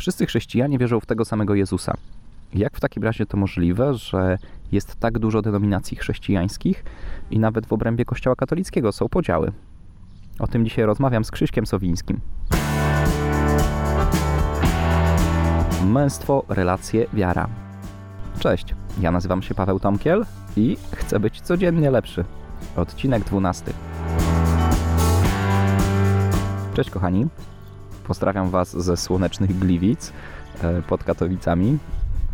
Wszyscy chrześcijanie wierzą w tego samego Jezusa. Jak w takim razie to możliwe, że jest tak dużo denominacji chrześcijańskich i nawet w obrębie Kościoła katolickiego są podziały? O tym dzisiaj rozmawiam z Krzyśkiem Sowińskim. Męstwo, relacje, wiara. Cześć, ja nazywam się Paweł Tomkiel i chcę być codziennie lepszy. Odcinek 12. Cześć kochani, pozdrawiam Was ze słonecznych Gliwic e, pod Katowicami.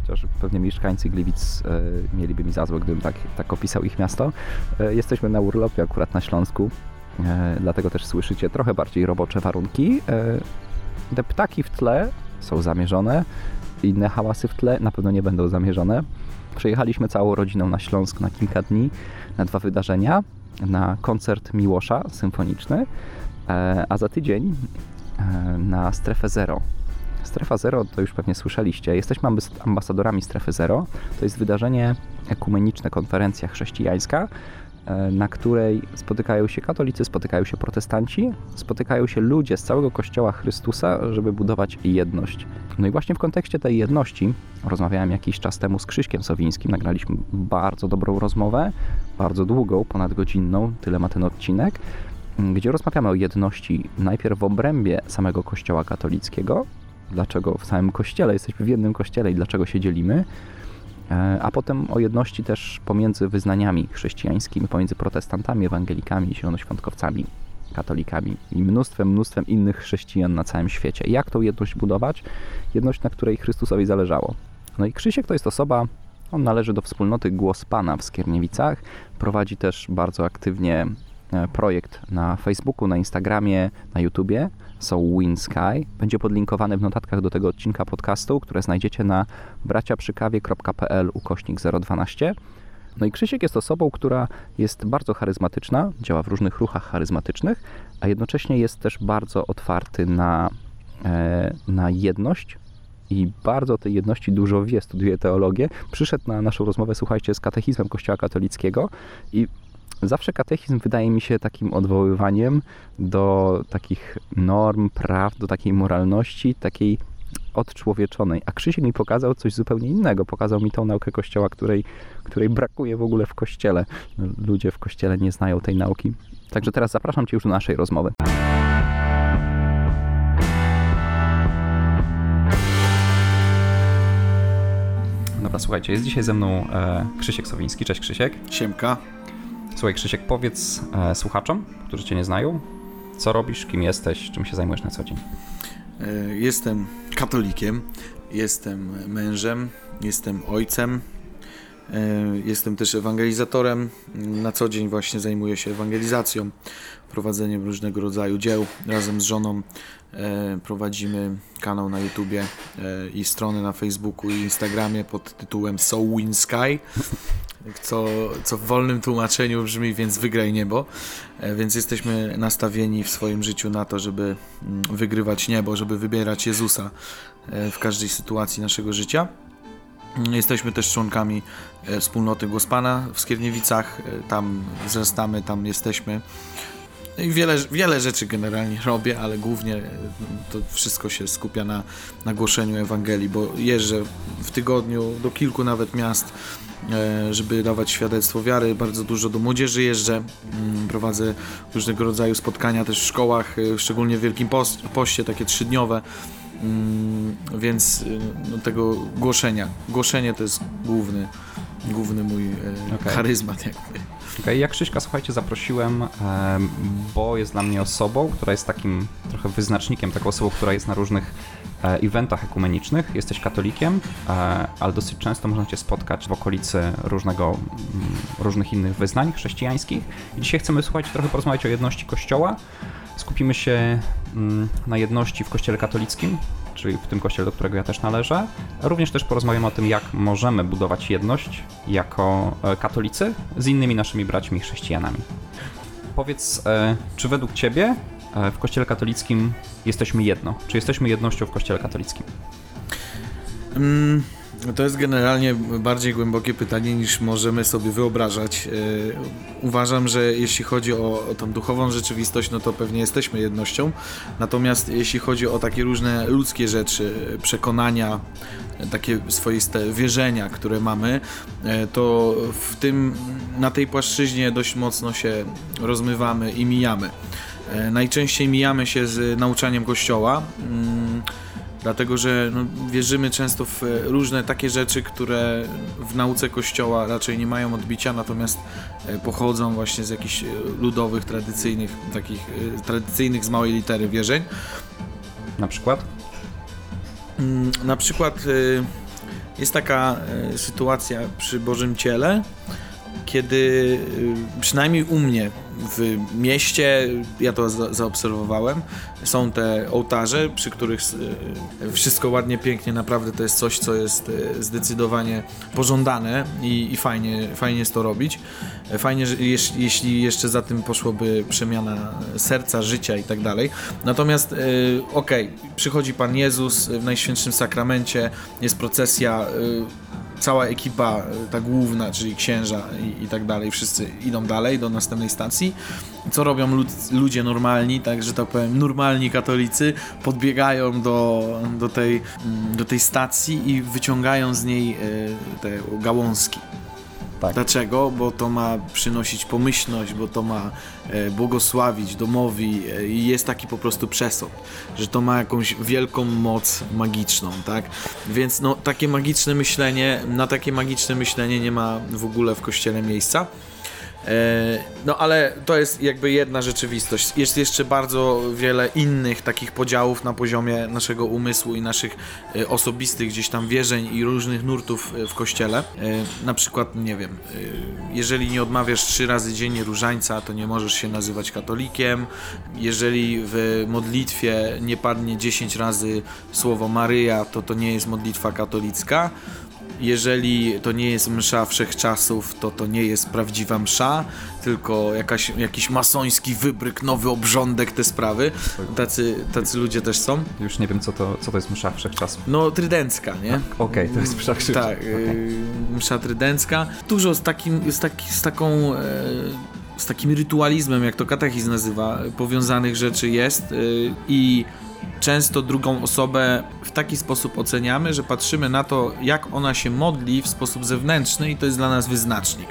Chociaż pewnie mieszkańcy Gliwic e, mieliby mi za złe, gdybym tak, tak opisał ich miasto. E, jesteśmy na urlopie akurat na Śląsku, dlatego też słyszycie trochę bardziej robocze warunki. Te ptaki w tle są zamierzone, inne hałasy w tle na pewno nie będą zamierzone. Przejechaliśmy całą rodziną na Śląsk na kilka dni, na dwa wydarzenia, na koncert Miłosza symfoniczny, a za tydzień na strefę zero. Strefa Zero to już pewnie słyszeliście. Jesteśmy ambasadorami Strefy Zero. To jest wydarzenie ekumeniczne, konferencja chrześcijańska, e, na której spotykają się katolicy, spotykają się protestanci, spotykają się ludzie z całego Kościoła Chrystusa, żeby budować jedność. No i właśnie w kontekście tej jedności rozmawiałem jakiś czas temu z Krzyśkiem Sowińskim. Nagraliśmy bardzo dobrą rozmowę, bardzo długą, ponadgodzinną, tyle ma ten odcinek gdzie rozmawiamy o jedności najpierw w obrębie samego Kościoła katolickiego, dlaczego w samym Kościele jesteśmy w jednym Kościele i dlaczego się dzielimy, e, a potem o jedności też pomiędzy wyznaniami chrześcijańskimi, pomiędzy protestantami, ewangelikami, zielonoświątkowcami, katolikami i mnóstwem, mnóstwem innych chrześcijan na całym świecie. Jak tą jedność budować? Jedność, na której Chrystusowi zależało. No i Krzysiek to jest osoba, on należy do wspólnoty Głos Pana w Skierniewicach, prowadzi też bardzo aktywnie projekt na Facebooku, na Instagramie, na YouTubie. Są WinSky. Będzie podlinkowany w notatkach do tego odcinka podcastu, które znajdziecie na braciaprzykawie.pl ukośnik 012. No i Krzysiek jest osobą, która jest bardzo charyzmatyczna, działa w różnych ruchach charyzmatycznych, a jednocześnie jest też bardzo otwarty na, e, na jedność i bardzo tej jedności dużo wie, studiuje teologię. Przyszedł na naszą rozmowę, słuchajcie, z katechizmem Kościoła katolickiego i Zawsze katechizm wydaje mi się takim odwoływaniem do takich norm, praw, do takiej moralności, takiej odczłowieczonej. A Krzysiek mi pokazał coś zupełnie innego. Pokazał mi tą naukę Kościoła, której, której brakuje w ogóle w Kościele. Ludzie w Kościele nie znają tej nauki. Także teraz zapraszam Cię już do naszej rozmowy. Dobra, słuchajcie, jest dzisiaj ze mną e, Krzysiek Sowiński. Cześć Krzysiek. Siemka. Słuchaj, Krzysiek, powiedz e, słuchaczom, którzy Cię nie znają, co robisz, kim jesteś, czym się zajmujesz na co dzień? E, jestem katolikiem, jestem mężem, jestem ojcem, e, jestem też ewangelizatorem. Na co dzień właśnie zajmuję się ewangelizacją, prowadzeniem różnego rodzaju dzieł. Razem z żoną e, prowadzimy kanał na YouTubie i stronę na Facebooku i Instagramie pod tytułem So Win Sky co, co w wolnym tłumaczeniu brzmi więc wygraj niebo. E, więc jesteśmy nastawieni w swoim życiu na to, żeby mm, wygrywać niebo, żeby wybierać Jezusa e, w każdej sytuacji naszego życia. Jesteśmy też członkami e, wspólnoty Głos Pana w Skierniewicach. Tam wzrastamy, tam jesteśmy. No I wiele, wiele rzeczy generalnie robię, ale głównie to wszystko się skupia na, na głoszeniu Ewangelii, bo jeżdżę w tygodniu do kilku nawet miast E, żeby dawać świadectwo wiary. Bardzo dużo do młodzieży jeżdżę, mm, prowadzę różnego rodzaju spotkania też w szkołach, e, szczególnie w Wielkim Poście, takie trzydniowe. Mm, więc e, no, tego głoszenia. Głoszenie to jest główny, główny mój okay. charyzmat. Jakby. Okay, jak Krzyśka, słuchajcie, zaprosiłem, bo jest dla mnie osobą, która jest takim trochę wyznacznikiem, taką osobą, która jest na różnych E, eventach ekumenicznych, jesteś katolikiem, e, ale dosyć często można cię spotkać w okolicy różnego, różnych innych wyznań chrześcijańskich. I dzisiaj chcemy, słuchajcie, trochę porozmawiać o jedności Kościoła. Skupimy się mm, na jedności w Kościele katolickim, czyli w tym kościele, do którego ja też należę. Również też porozmawiamy o tym, jak możemy budować jedność jako e, katolicy z innymi naszymi braćmi chrześcijanami. Powiedz, czy według Ciebie E, w Kościele katolickim jesteśmy jedno. Czy jesteśmy jednością w Kościele katolickim? Mm, to jest generalnie bardziej głębokie pytanie niż możemy sobie wyobrażać. Yy, uważam, że jeśli chodzi o, tą duchową rzeczywistość, no to pewnie jesteśmy jednością. Natomiast jeśli chodzi o takie różne ludzkie rzeczy, przekonania, takie swoiste wierzenia, które mamy, to w tym, na tej płaszczyźnie dość mocno się rozmywamy i mijamy. Najczęściej mijamy się z nauczaniem Kościoła. Dlatego że no, wierzymy często w e, różne takie rzeczy, które w nauce Kościoła raczej nie mają odbicia, natomiast e, pochodzą właśnie z jakichś e, ludowych, tradycyjnych, takich tradycyjnych z małej litery wierzeń. Na przykład? Mm, na przykład jest taka sytuacja przy Bożym Ciele, kiedy przynajmniej u mnie w mieście, ja to za zaobserwowałem, są te ołtarze, przy których e, wszystko ładnie, pięknie, naprawdę to jest coś, co jest e, zdecydowanie pożądane i, i fajnie, fajnie jest to robić. E, fajnie, że jeśli jeszcze za tym poszłoby przemiana serca, życia i tak dalej. Natomiast okej, okay, przychodzi Pan Jezus w Najświętszym Sakramencie, jest procesja cała ekipa, ta główna, czyli księża i, i, tak dalej, wszyscy idą dalej do następnej stacji. Co robią lud, ludzie normalni, tak, że tak powiem, normalni katolicy, podbiegają do, do, tej, do tej stacji i wyciągają z niej e, te gałązki. Tak. Dlaczego? Bo to ma przynosić pomyślność, bo to ma e, błogosławić domowi e, i jest taki po prostu przesąd, że to ma jakąś wielką moc magiczną, tak? Więc no, takie magiczne myślenie, na takie magiczne myślenie nie ma w ogóle w kościele miejsca. E, no ale to jest jakby jedna rzeczywistość. Jest jeszcze bardzo wiele innych takich podziałów na poziomie naszego umysłu i naszych e, osobistych gdzieś tam wierzeń i różnych nurtów e, w kościele. Na przykład, nie wiem, jeżeli nie odmawiasz trzy razy dziennie różańca, to nie możesz się nazywać katolikiem. Jeżeli w modlitwie nie padnie 10 razy słowo Maryja, to to nie jest modlitwa katolicka jeżeli to nie jest msza wszechczasów, to to nie jest prawdziwa msza, tylko jakaś, jakiś masoński wybryk, nowy obrządek, te sprawy. Tacy, tacy ludzie też są. Już nie wiem, co to, co to jest msza wszechczasów. No, trydencka, nie? Okej, okay, to jest msza wszechczasów. Tak, okay. msza trydencka. Dużo z, takim, z, taki, z taką... E, z takim rytualizmem, jak to katechizm nazywa, powiązanych rzeczy jest e, i często drugą osobę w taki sposób oceniamy, że patrzymy na to, jak ona się modli w sposób zewnętrzny i to jest dla nas wyznacznik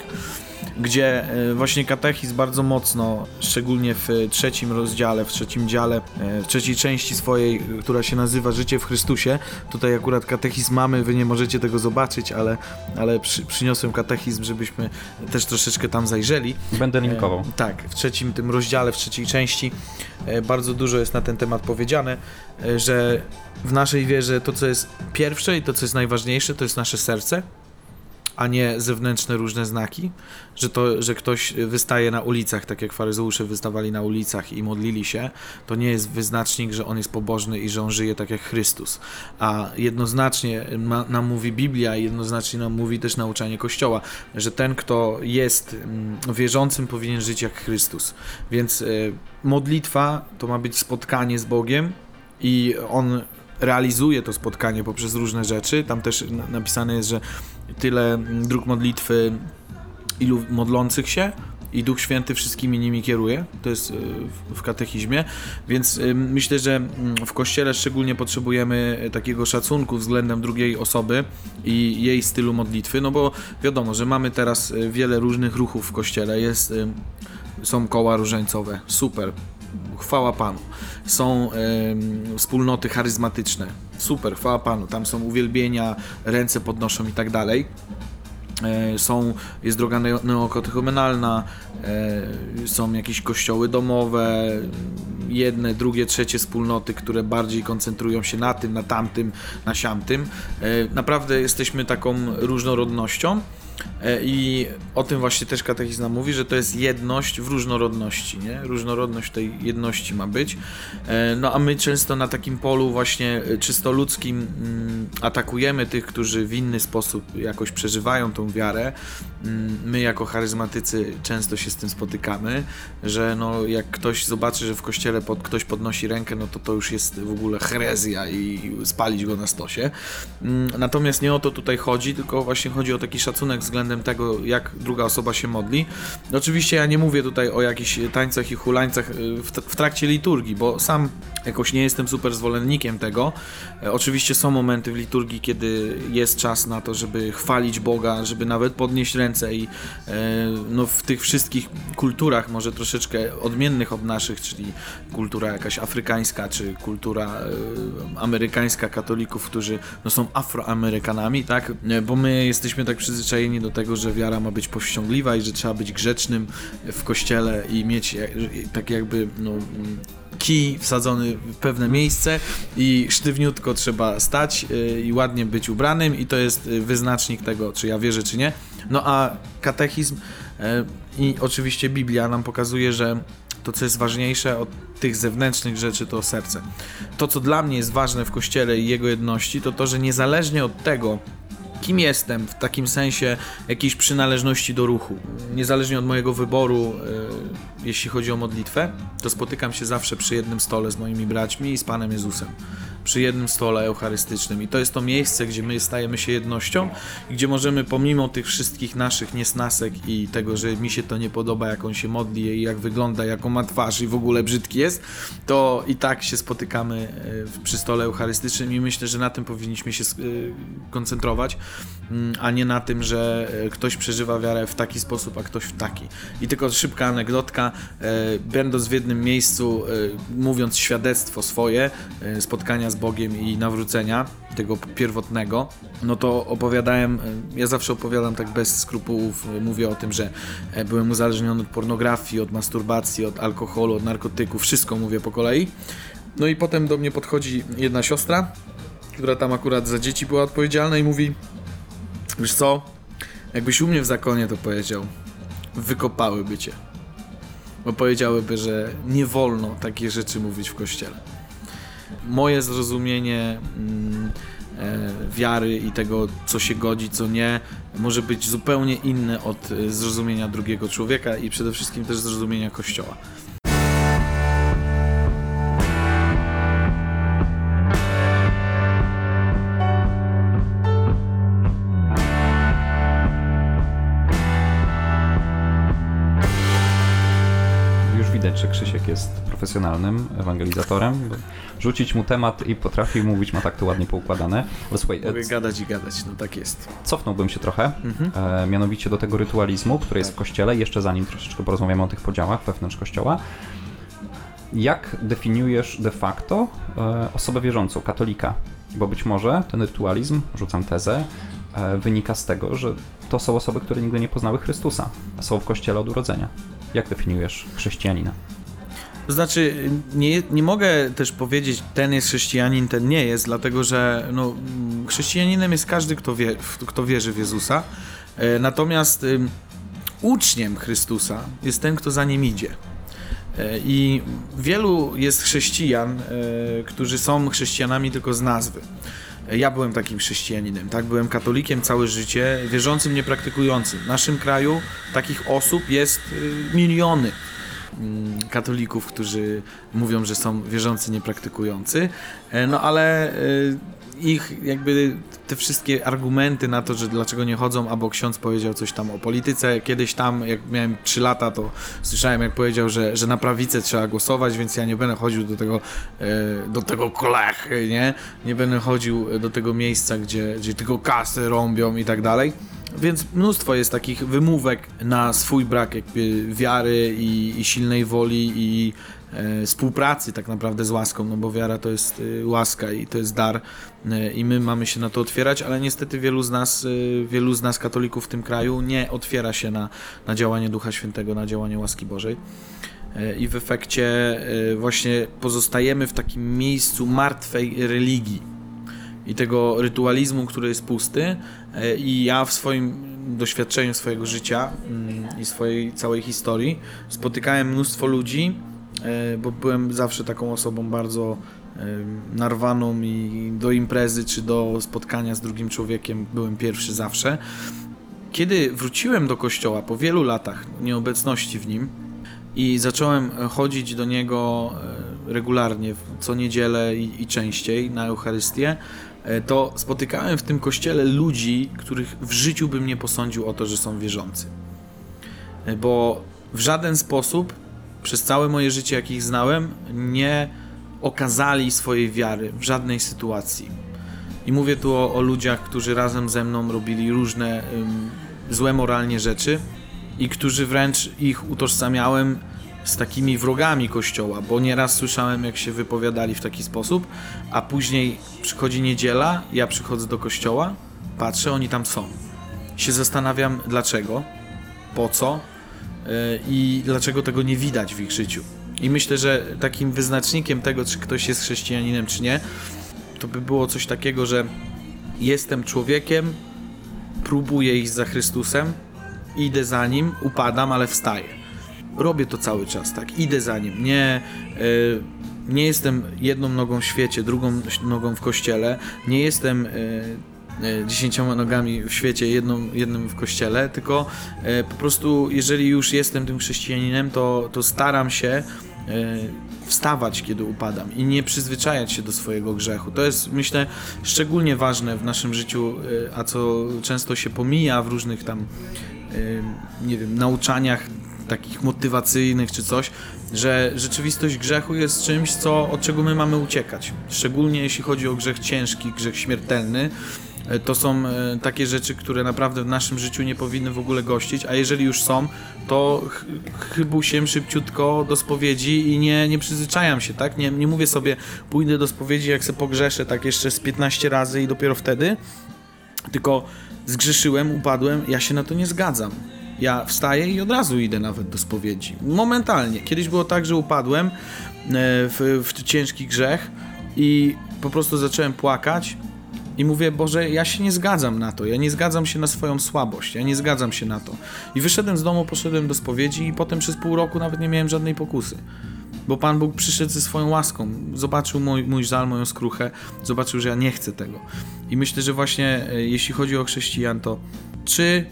gdzie e, właśnie katechizm bardzo mocno, szczególnie w trzecim rozdziale, w trzecim dziale, e, w trzeciej części swojej, która się nazywa Życie w Chrystusie. Tutaj akurat katechizm mamy, wy nie możecie tego zobaczyć, ale, ale przy, przyniosłem katechizm, żebyśmy też troszeczkę tam zajrzeli. Będę linkował. E, tak, w trzecim tym rozdziale, w trzeciej części bardzo dużo jest na ten temat powiedziane, że w naszej wierze to, co jest pierwsze i to, co jest najważniejsze, to jest nasze serce, a nie zewnętrzne różne znaki, że to, że ktoś wystaje na ulicach, tak jak faryzeusze wystawali na ulicach i modlili się, to nie jest wyznacznik, że on jest pobożny i że on żyje tak jak Chrystus. A jednoznacznie ma, nam mówi Biblia jednoznacznie nam mówi też nauczanie Kościoła, że ten, kto jest mm, wierzącym, powinien żyć jak Chrystus. Więc y, modlitwa to ma być spotkanie z Bogiem i on realizuje to spotkanie poprzez różne rzeczy. Tam też napisane jest, że tyle dróg modlitwy, ilu modlących się i Duch Święty wszystkimi nimi kieruje. To jest e, w katechizmie, więc e, myślę, że mm, w kościele szczególnie potrzebujemy takiego szacunku względem drugiej osoby i jej stylu modlitwy, no bo wiadomo, że mamy teraz wiele różnych ruchów w kościele. Jest, są koła różańcowe, super, chwała Panu. Są y, wspólnoty charyzmatyczne, super, chwała Panu. Tam są uwielbienia, ręce podnoszą i tak dalej. E, są, jest droga neokatechumenalna, e, są jakieś kościoły domowe, jedne, drugie, trzecie wspólnoty, które bardziej koncentrują się na tym, na tamtym, na siamtym. E, naprawdę jesteśmy taką różnorodnością I o tym właśnie też katechizm mówi, że to jest jedność w różnorodności, nie? Różnorodność tej jedności ma być. E, no a my często na takim polu właśnie e, czysto ludzkim mm, atakujemy tych, którzy w inny sposób jakoś przeżywają tą wiarę. Mm, my jako charyzmatycy często się z tym spotykamy, że no jak ktoś zobaczy, że w kościele pod, ktoś podnosi rękę, no to to już jest w ogóle herezja i spalić go na stosie. Mm, natomiast nie o to tutaj chodzi, tylko właśnie chodzi o taki szacunek względem tego, jak druga osoba się modli. Oczywiście ja nie mówię tutaj o jakichś tańcach i hulańcach y, w, trakcie liturgii, bo sam jakoś nie jestem super zwolennikiem tego. E, oczywiście są momenty w liturgii, kiedy jest czas na to, żeby chwalić Boga, żeby nawet podnieść ręce i e, no, w tych wszystkich kulturach, może troszeczkę odmiennych od naszych, czyli kultura jakaś afrykańska, czy kultura e, amerykańska katolików, którzy no, są afroamerykanami, tak? Bo my jesteśmy tak przyzwyczajeni do tego, że wiara ma być powściągliwa i że trzeba być grzecznym w kościele i mieć tak jakby no, kij wsadzony w pewne miejsce i sztywniutko trzeba stać y, i ładnie być ubranym i to jest y, wyznacznik tego, czy ja wierzę, czy nie. No a katechizm y, i oczywiście Biblia nam pokazuje, że to, co jest ważniejsze od tych zewnętrznych rzeczy, to serce. To, co dla mnie jest ważne w Kościele i jego jedności, to to, że niezależnie od tego, kim jestem w takim sensie jakiejś przynależności do ruchu. Niezależnie od mojego wyboru, e, jeśli chodzi o modlitwę, to spotykam się zawsze przy jednym stole z moimi braćmi i z Panem Jezusem przy jednym stole eucharystycznym. I to jest to miejsce, gdzie my stajemy się jednością i gdzie możemy pomimo tych wszystkich naszych niesnasek i tego, że mi się to nie podoba, jak on się modli i jak wygląda, jaką ma twarz i w ogóle brzydki jest, to i tak się spotykamy e, przy stole eucharystycznym i myślę, że na tym powinniśmy się e, koncentrować, mm, a nie na tym, że e, ktoś przeżywa wiarę w taki sposób, a ktoś w taki. I tylko szybka anegdotka, będąc w jednym miejscu, mówiąc świadectwo swoje, spotkania z z Bogiem i nawrócenia tego pierwotnego, no to opowiadałem, e, ja zawsze opowiadam tak bez skrupułów, e, mówię o tym, że e, byłem uzależniony od pornografii, od masturbacji, od alkoholu, od narkotyków, wszystko mówię po kolei. No i potem do mnie podchodzi jedna siostra, która tam akurat za dzieci była odpowiedzialna i mówi, wiesz co, jakbyś u mnie w zakonie to powiedział, wykopałyby cię. Bo powiedziałyby, że nie wolno takie rzeczy mówić w kościele moje zrozumienie mm, e, wiary i tego, co się godzi, co nie, może być zupełnie inne od e, zrozumienia drugiego człowieka i przede wszystkim też zrozumienia Kościoła. Profesjonalnym ewangelizatorem. Rzucić mu temat i potrafi mówić, ma tak to ładnie poukładane. Bo słuchaj, Mogę gadać i gadać, no tak jest. Cofnąłbym się trochę, mhm. e, mianowicie do tego rytualizmu, który jest w kościele, jeszcze zanim troszeczkę porozmawiamy o tych podziałach wewnątrz kościoła. Jak definiujesz de facto e, osobę wierzącą, katolika? Bo być może ten rytualizm, rzucam tezę, e, wynika z tego, że to są osoby, które nigdy nie poznały Chrystusa, a są w kościele od urodzenia. Jak definiujesz chrześcijanina? To znaczy, nie, nie mogę też powiedzieć, ten jest chrześcijanin, ten nie jest, dlatego że no, chrześcijaninem jest każdy, kto, wie, kto wierzy w Jezusa. E, natomiast uczniem Chrystusa jest ten, kto za nim idzie. E, I wielu jest chrześcijan, e, którzy są chrześcijanami tylko z nazwy. Ja byłem takim chrześcijaninem, tak? Byłem katolikiem całe życie, wierzącym, niepraktykującym. W naszym kraju takich osób jest y, miliony katolików, którzy mówią, że są wierzący, niepraktykujący. E, no ale y, ich jakby te wszystkie argumenty na to, że dlaczego nie chodzą, albo ksiądz powiedział coś tam o polityce. Kiedyś tam, jak miałem 3 lata, to słyszałem, jak powiedział, że, że na prawicę trzeba głosować, więc ja nie będę chodził do tego, e, do tego kolech, nie? Nie będę chodził do tego miejsca, gdzie, gdzie tylko kasy rąbią i tak dalej. Więc mnóstwo jest takich wymówek na swój brak jakby wiary i, i silnej woli i współpracy tak naprawdę z łaską, no bo wiara to jest e, łaska i to jest dar e, i my mamy się na to otwierać, ale niestety wielu z nas, wielu z nas katolików w tym kraju nie otwiera się na, na działanie Ducha Świętego, na działanie łaski Bożej i w efekcie właśnie pozostajemy w takim miejscu martwej religii i tego rytualizmu, który jest pusty. E, I ja w swoim doświadczeniu swojego życia mm, i swojej całej historii spotykałem mnóstwo ludzi, e, bo byłem zawsze taką osobą bardzo e, narwaną i do imprezy czy do spotkania z drugim człowiekiem byłem pierwszy zawsze. Kiedy wróciłem do kościoła po wielu latach nieobecności w nim i zacząłem chodzić do niego e, regularnie, co niedzielę i, częściej na Eucharystię, e, to spotykałem w tym kościele ludzi, których w życiu bym nie posądził o to, że są wierzący. E, Bo w żaden sposób przez całe moje życie, jakich znałem, nie okazali swojej wiary w żadnej sytuacji. I mówię tu o, o ludziach, którzy razem ze mną robili różne ym, złe moralnie rzeczy i którzy wręcz ich utożsamiałem z takimi wrogami kościoła, bo nieraz słyszałem, jak się wypowiadali w taki sposób, a później przychodzi niedziela, ja przychodzę do kościoła, patrzę, oni tam są. Się zastanawiam, dlaczego, po co i dlaczego tego nie widać w ich życiu. I myślę, że takim wyznacznikiem tego, czy ktoś jest chrześcijaninem, czy nie, to by było coś takiego, że jestem człowiekiem, próbuję iść za Chrystusem, idę za nim, upadam, ale wstaję. Robię to cały czas, tak, idę za nim. Nie, y, nie jestem jedną nogą w świecie, drugą nogą w kościele, nie jestem y, y, dziesięcioma nogami w świecie, jedną, jednym w kościele, tylko y, po prostu, jeżeli już jestem tym chrześcijaninem, to, to staram się y, wstawać, kiedy upadam i nie przyzwyczajać się do swojego grzechu. To jest, myślę, szczególnie ważne w naszym życiu, a co często się pomija w różnych tam, nie wiem, nauczaniach takich motywacyjnych czy coś, że rzeczywistość grzechu jest czymś, co, od czego my mamy uciekać. Szczególnie jeśli chodzi o grzech ciężki, grzech śmiertelny. Y, To są y, takie rzeczy, które naprawdę w naszym życiu nie powinny w ogóle gościć, a jeżeli już są, to ch- chybu się szybciutko do spowiedzi i nie, nie przyzwyczajam się, tak? Nie, nie mówię sobie, pójdę do spowiedzi, jak se pogrzeszę tak jeszcze z 15 razy i dopiero wtedy, tylko zgrzeszyłem, upadłem, ja się na to nie zgadzam. Ja wstaję i od razu idę nawet do spowiedzi. Momentalnie. Kiedyś było tak, że upadłem e, w, w ciężki grzech i po prostu zacząłem płakać i mówię, Boże, ja się nie zgadzam na to, ja nie zgadzam się na swoją słabość, ja nie zgadzam się na to. I wyszedłem z domu, poszedłem do spowiedzi i potem przez pół roku nawet nie miałem żadnej pokusy. Bo Pan Bóg przyszedł ze swoją łaską, zobaczył mój, mój żal, moją skruchę, zobaczył, że ja nie chcę tego. I myślę, że właśnie e, jeśli chodzi o chrześcijan, to czy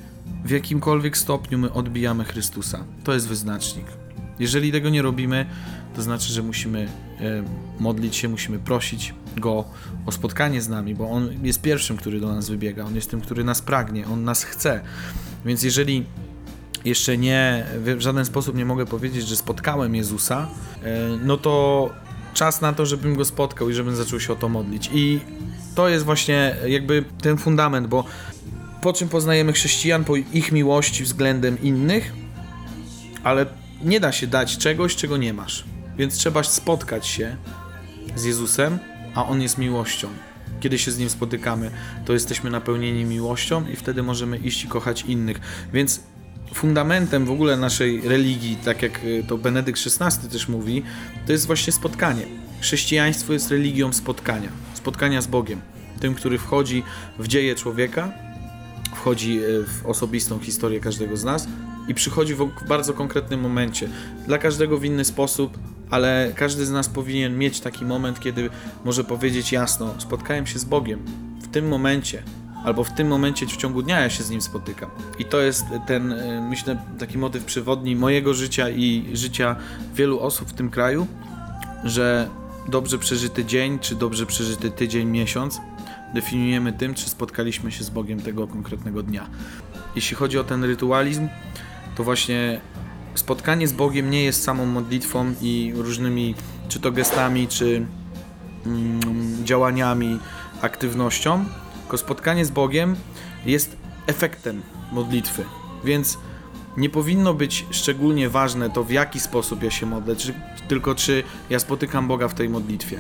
w jakimkolwiek stopniu my odbijamy Chrystusa? To jest wyznacznik. Jeżeli tego nie robimy, to znaczy, że musimy e, modlić się, musimy prosić Go o spotkanie z nami, bo On jest pierwszym, który do nas wybiega, On jest tym, który nas pragnie, On nas chce. Więc jeżeli jeszcze nie, w żaden sposób nie mogę powiedzieć, że spotkałem Jezusa, e, no to czas na to, żebym Go spotkał i żebym zaczął się o to modlić. I to jest właśnie jakby ten fundament, bo po czym poznajemy chrześcijan? Po ich miłości względem innych, ale nie da się dać czegoś, czego nie masz. Więc trzeba spotkać się z Jezusem, a On jest miłością. Kiedy się z Nim spotykamy, to jesteśmy napełnieni miłością i wtedy możemy iść i kochać innych. Więc fundamentem w ogóle naszej religii, tak jak y, to Benedykt XVI też mówi, to jest właśnie spotkanie. Chrześcijaństwo jest religią spotkania, spotkania z Bogiem, tym, który wchodzi w dzieje człowieka, wchodzi y, w osobistą historię każdego z nas i przychodzi w w bardzo konkretnym momencie. Dla każdego w inny sposób, ale każdy z nas powinien mieć taki moment, kiedy może powiedzieć jasno: Spotkałem się z Bogiem w tym momencie, albo w tym momencie w ciągu dnia ja się z nim spotykam. I to jest ten, y, myślę, taki motyw przewodni mojego życia i życia wielu osób w tym kraju, że dobrze przeżyty dzień, czy dobrze przeżyty tydzień, miesiąc definiujemy tym, czy spotkaliśmy się z Bogiem tego konkretnego dnia. Jeśli chodzi o ten rytualizm, to właśnie spotkanie z Bogiem nie jest samą modlitwą i różnymi, czy to gestami, czy mm, działaniami, aktywnością, tylko spotkanie z Bogiem jest efektem modlitwy. Więc nie powinno być szczególnie ważne to, w jaki sposób ja się modlę, czy, tylko czy ja spotykam Boga w tej modlitwie.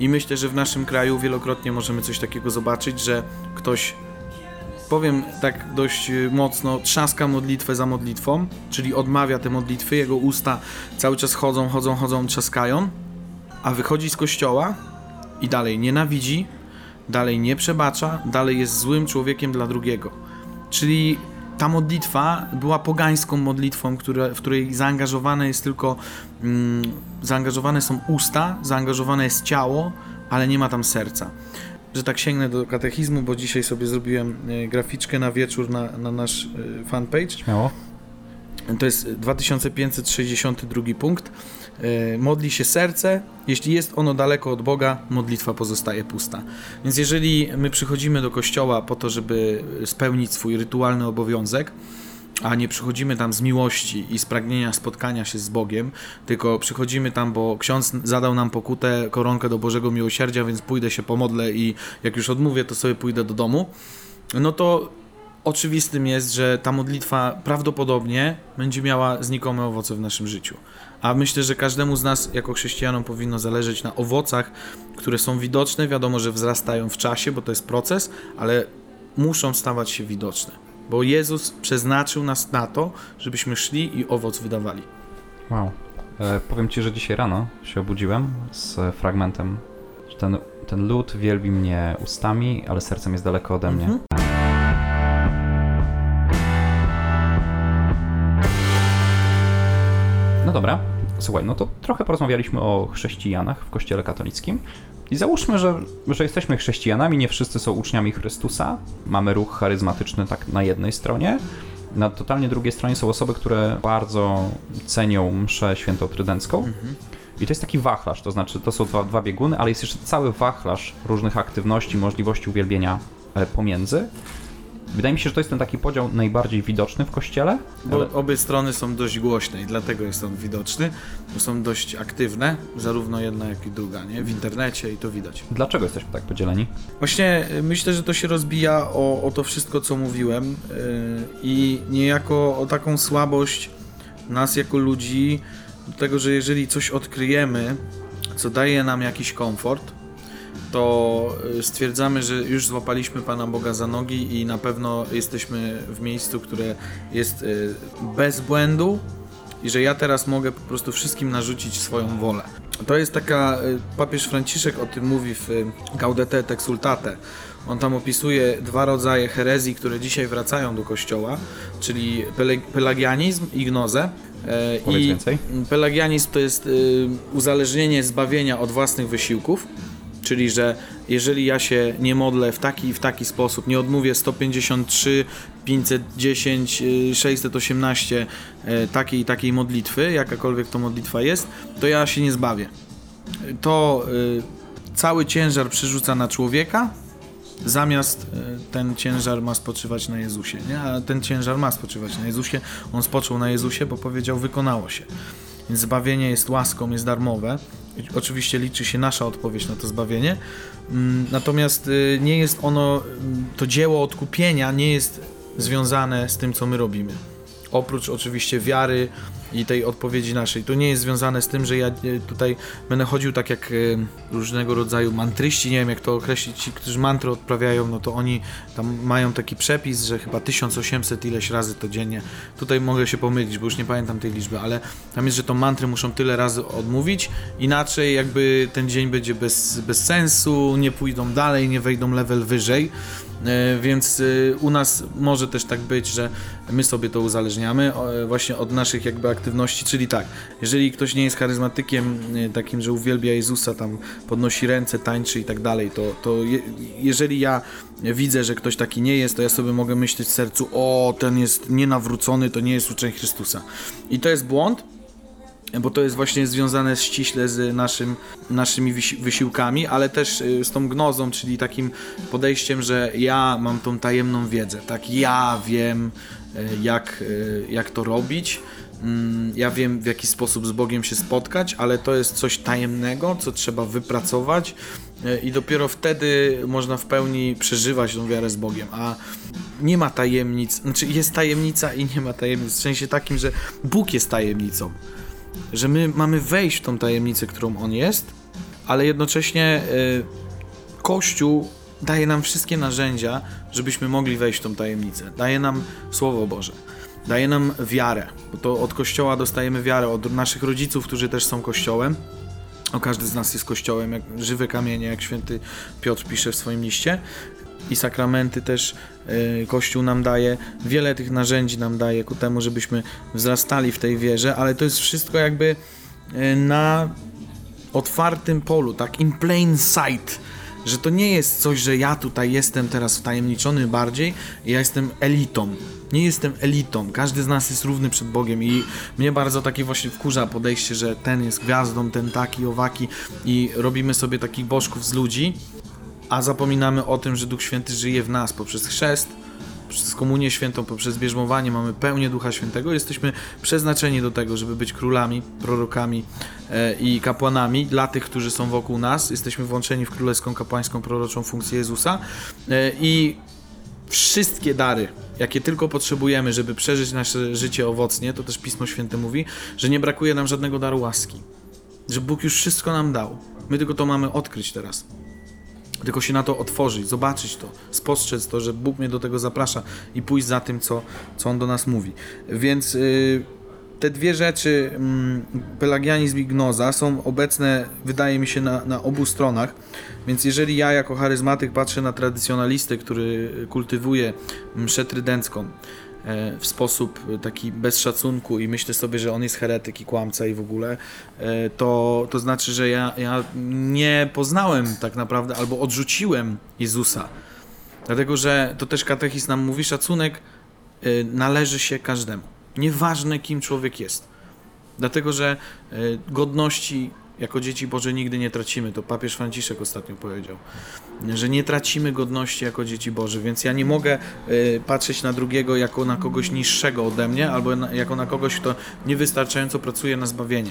I myślę, że w naszym kraju wielokrotnie możemy coś takiego zobaczyć, że ktoś, powiem tak dość y, mocno, trzaska modlitwę za modlitwą, czyli odmawia te modlitwy, jego usta cały czas chodzą, chodzą, chodzą, trzaskają, a wychodzi z kościoła i dalej nienawidzi, dalej nie przebacza, dalej jest złym człowiekiem dla drugiego. Czyli ta modlitwa była pogańską modlitwą, które, w której zaangażowane jest tylko mm, zaangażowane są usta, zaangażowane jest ciało, ale nie ma tam serca. Że tak sięgnę do katechizmu, bo dzisiaj sobie zrobiłem e, graficzkę na wieczór na, na nasz e, fanpage. Śmiało. To jest 2562 punkt. E, Modli się serce, jeśli jest ono daleko od Boga, modlitwa pozostaje pusta. Więc jeżeli my przychodzimy do kościoła po to, żeby spełnić swój rytualny obowiązek, a nie przychodzimy tam z miłości i z pragnienia spotkania się z Bogiem, tylko przychodzimy tam, bo ksiądz zadał nam pokutę, koronkę do Bożego Miłosierdzia, więc pójdę się pomodlę i jak już odmówię, to sobie pójdę do domu, no to oczywistym jest, że ta modlitwa prawdopodobnie będzie miała znikome owoce w naszym życiu. A myślę, że każdemu z nas, jako chrześcijanom, powinno zależeć na owocach, które są widoczne. Wiadomo, że wzrastają w czasie, bo to jest proces, ale muszą stawać się widoczne. Bo Jezus przeznaczył nas na to, żebyśmy szli i owoc wydawali. Wow. E, powiem ci, że dzisiaj rano się obudziłem z fragmentem, że ten, ten lud wielbi mnie ustami, ale sercem jest daleko ode mnie. Mhm. No dobra, słuchaj, no to trochę porozmawialiśmy o chrześcijanach w kościele katolickim. I załóżmy, że, że jesteśmy chrześcijanami, nie wszyscy są uczniami Chrystusa. Mamy ruch charyzmatyczny tak na jednej stronie. Na totalnie drugiej stronie są osoby, które bardzo cenią mszę świętotrydencką. I to jest taki wachlarz, to znaczy to są dwa, dwa bieguny, ale jest jeszcze cały wachlarz różnych aktywności, możliwości uwielbienia e, pomiędzy. Wydaje mi się, że to jest ten taki podział najbardziej widoczny w kościele. Bo ale- obie strony są dość głośne i dlatego jest on widoczny, bo są dość aktywne, zarówno jedna, jak i druga, nie? W internecie i to widać. Dlaczego jesteśmy tak podzieleni? Właśnie y, myślę, że to się rozbija o, o to wszystko, co mówiłem yy, i niejako o taką słabość nas jako ludzi, do tego, że jeżeli coś odkryjemy, co daje nam jakiś komfort, to y, stwierdzamy, że już złapaliśmy Pana Boga za nogi i na pewno jesteśmy w miejscu, które jest y, bez błędu i że ja teraz mogę po prostu wszystkim narzucić swoją wolę. To jest taka, y, papież Franciszek o tym mówi w Gaudete et Exultate. On tam opisuje dwa rodzaje herezji, które dzisiaj wracają do kościoła, czyli pelagianizm i gnozę. E, Powiedz I więcej. Pelagianizm to jest uzależnienie zbawienia od własnych wysiłków, czyli że jeżeli ja się nie modlę w taki i w taki sposób, nie odmówię 153, 510, y, 618 y, takiej i takiej modlitwy, jakakolwiek to modlitwa jest, to ja się nie zbawię. To y, cały ciężar przerzuca na człowieka, zamiast y, ten ciężar ma spoczywać na Jezusie, nie? A ten ciężar ma spoczywać na Jezusie. On spoczął na Jezusie, bo powiedział, wykonało się. Więc zbawienie jest łaską, jest darmowe. Oczywiście liczy się nasza odpowiedź na to zbawienie. Mm, Natomiast y, nie jest ono, mm, to dzieło odkupienia nie jest związane z tym, co my robimy. Oprócz oczywiście wiary i tej odpowiedzi naszej. To nie jest związane z tym, że ja y, tutaj będę chodził tak jak y, różnego rodzaju mantryści, nie wiem jak to określić, ci, którzy mantry odprawiają, no to oni tam mają taki przepis, że chyba 1800 ileś razy to dziennie. Tutaj mogę się pomylić, bo już nie pamiętam tej liczby, ale tam jest, że to mantry muszą tyle razy odmówić, inaczej jakby ten dzień będzie bez, bez sensu, nie pójdą dalej, nie wejdą level wyżej. E, Więc e, u nas może też tak być, że my sobie to uzależniamy e, właśnie od naszych jakby aktywności, czyli tak, jeżeli ktoś nie jest charyzmatykiem takim, że uwielbia Jezusa, tam podnosi ręce, tańczy i tak dalej, to, to je, jeżeli ja widzę, że ktoś taki nie jest, to ja sobie mogę myśleć w sercu, o, ten jest nienawrócony, to nie jest uczeń Chrystusa. I to jest błąd, bo to jest właśnie związane ściśle z naszym, naszymi wysi- wysiłkami, ale też y, z tą gnozą, czyli takim podejściem, że ja mam tą tajemną wiedzę, tak, ja wiem y, jak, y, jak to robić, Mm, ja wiem w jaki sposób z Bogiem się spotkać, ale to jest coś tajemnego, co trzeba wypracować i dopiero wtedy można w pełni przeżywać tą wiarę z Bogiem, a nie ma tajemnic, znaczy jest tajemnica i nie ma tajemnic, w sensie takim, że Bóg jest tajemnicą że my mamy wejść w tą tajemnicę, którą on jest, ale jednocześnie y, Kościół daje nam wszystkie narzędzia, żebyśmy mogli wejść w tą tajemnicę. Daje nam Słowo Boże, daje nam wiarę, bo to od Kościoła dostajemy wiarę, od naszych rodziców, którzy też są Kościołem. O każdy z nas jest kościołem, jak żywe kamienie, jak święty Piotr pisze w swoim liście. I sakramenty też y, Kościół nam daje. Wiele tych narzędzi nam daje ku temu, żebyśmy wzrastali w tej wierze, ale to jest wszystko jakby y, na otwartym polu, tak in plain sight, że to nie jest coś, że ja tutaj jestem teraz wtajemniczony bardziej, ja jestem elitą. Nie jestem elitą. Każdy z nas jest równy przed Bogiem i mnie bardzo takie właśnie wkurza podejście, że ten jest gwiazdą, ten taki, owaki i robimy sobie takich bożków z ludzi, a zapominamy o tym, że Duch Święty żyje w nas poprzez chrzest, przez komunię świętą, poprzez bierzmowanie mamy pełnię Ducha Świętego, jesteśmy przeznaczeni do tego, żeby być królami, prorokami e, i kapłanami dla tych, którzy są wokół nas. Jesteśmy włączeni w królewską, kapłańską, proroczą funkcję Jezusa e, i wszystkie dary, jakie tylko potrzebujemy, żeby przeżyć nasze życie owocnie, to też Pismo Święte mówi, że nie brakuje nam żadnego daru łaski. Że Bóg już wszystko nam dał. My tylko to mamy odkryć teraz. Tylko się na to otworzyć, zobaczyć to, spostrzec to, że Bóg mnie do tego zaprasza i pójść za tym, co, co On do nas mówi. Więc yy, te dwie rzeczy, yy, pelagianizm i gnoza, są obecne, wydaje mi się, na, na obu stronach. Więc jeżeli ja jako charyzmatyk patrzę na tradycjonalistę, który kultywuje mszę trydencką, e, w sposób taki bez szacunku i myślę sobie, że on jest heretyk i kłamca i w ogóle, e, to, to znaczy, że ja, ja nie poznałem tak naprawdę albo odrzuciłem Jezusa. Dlatego, że to też katechizm nam mówi, szacunek e, należy się każdemu. Nieważne kim człowiek jest. Dlatego, że godności jako dzieci Boże nigdy nie tracimy. To papież Franciszek ostatnio powiedział, że nie tracimy godności jako dzieci Boże, więc ja nie mogę y, patrzeć na drugiego jako na kogoś niższego ode mnie, albo jako na kogoś, kto niewystarczająco pracuje na zbawienie.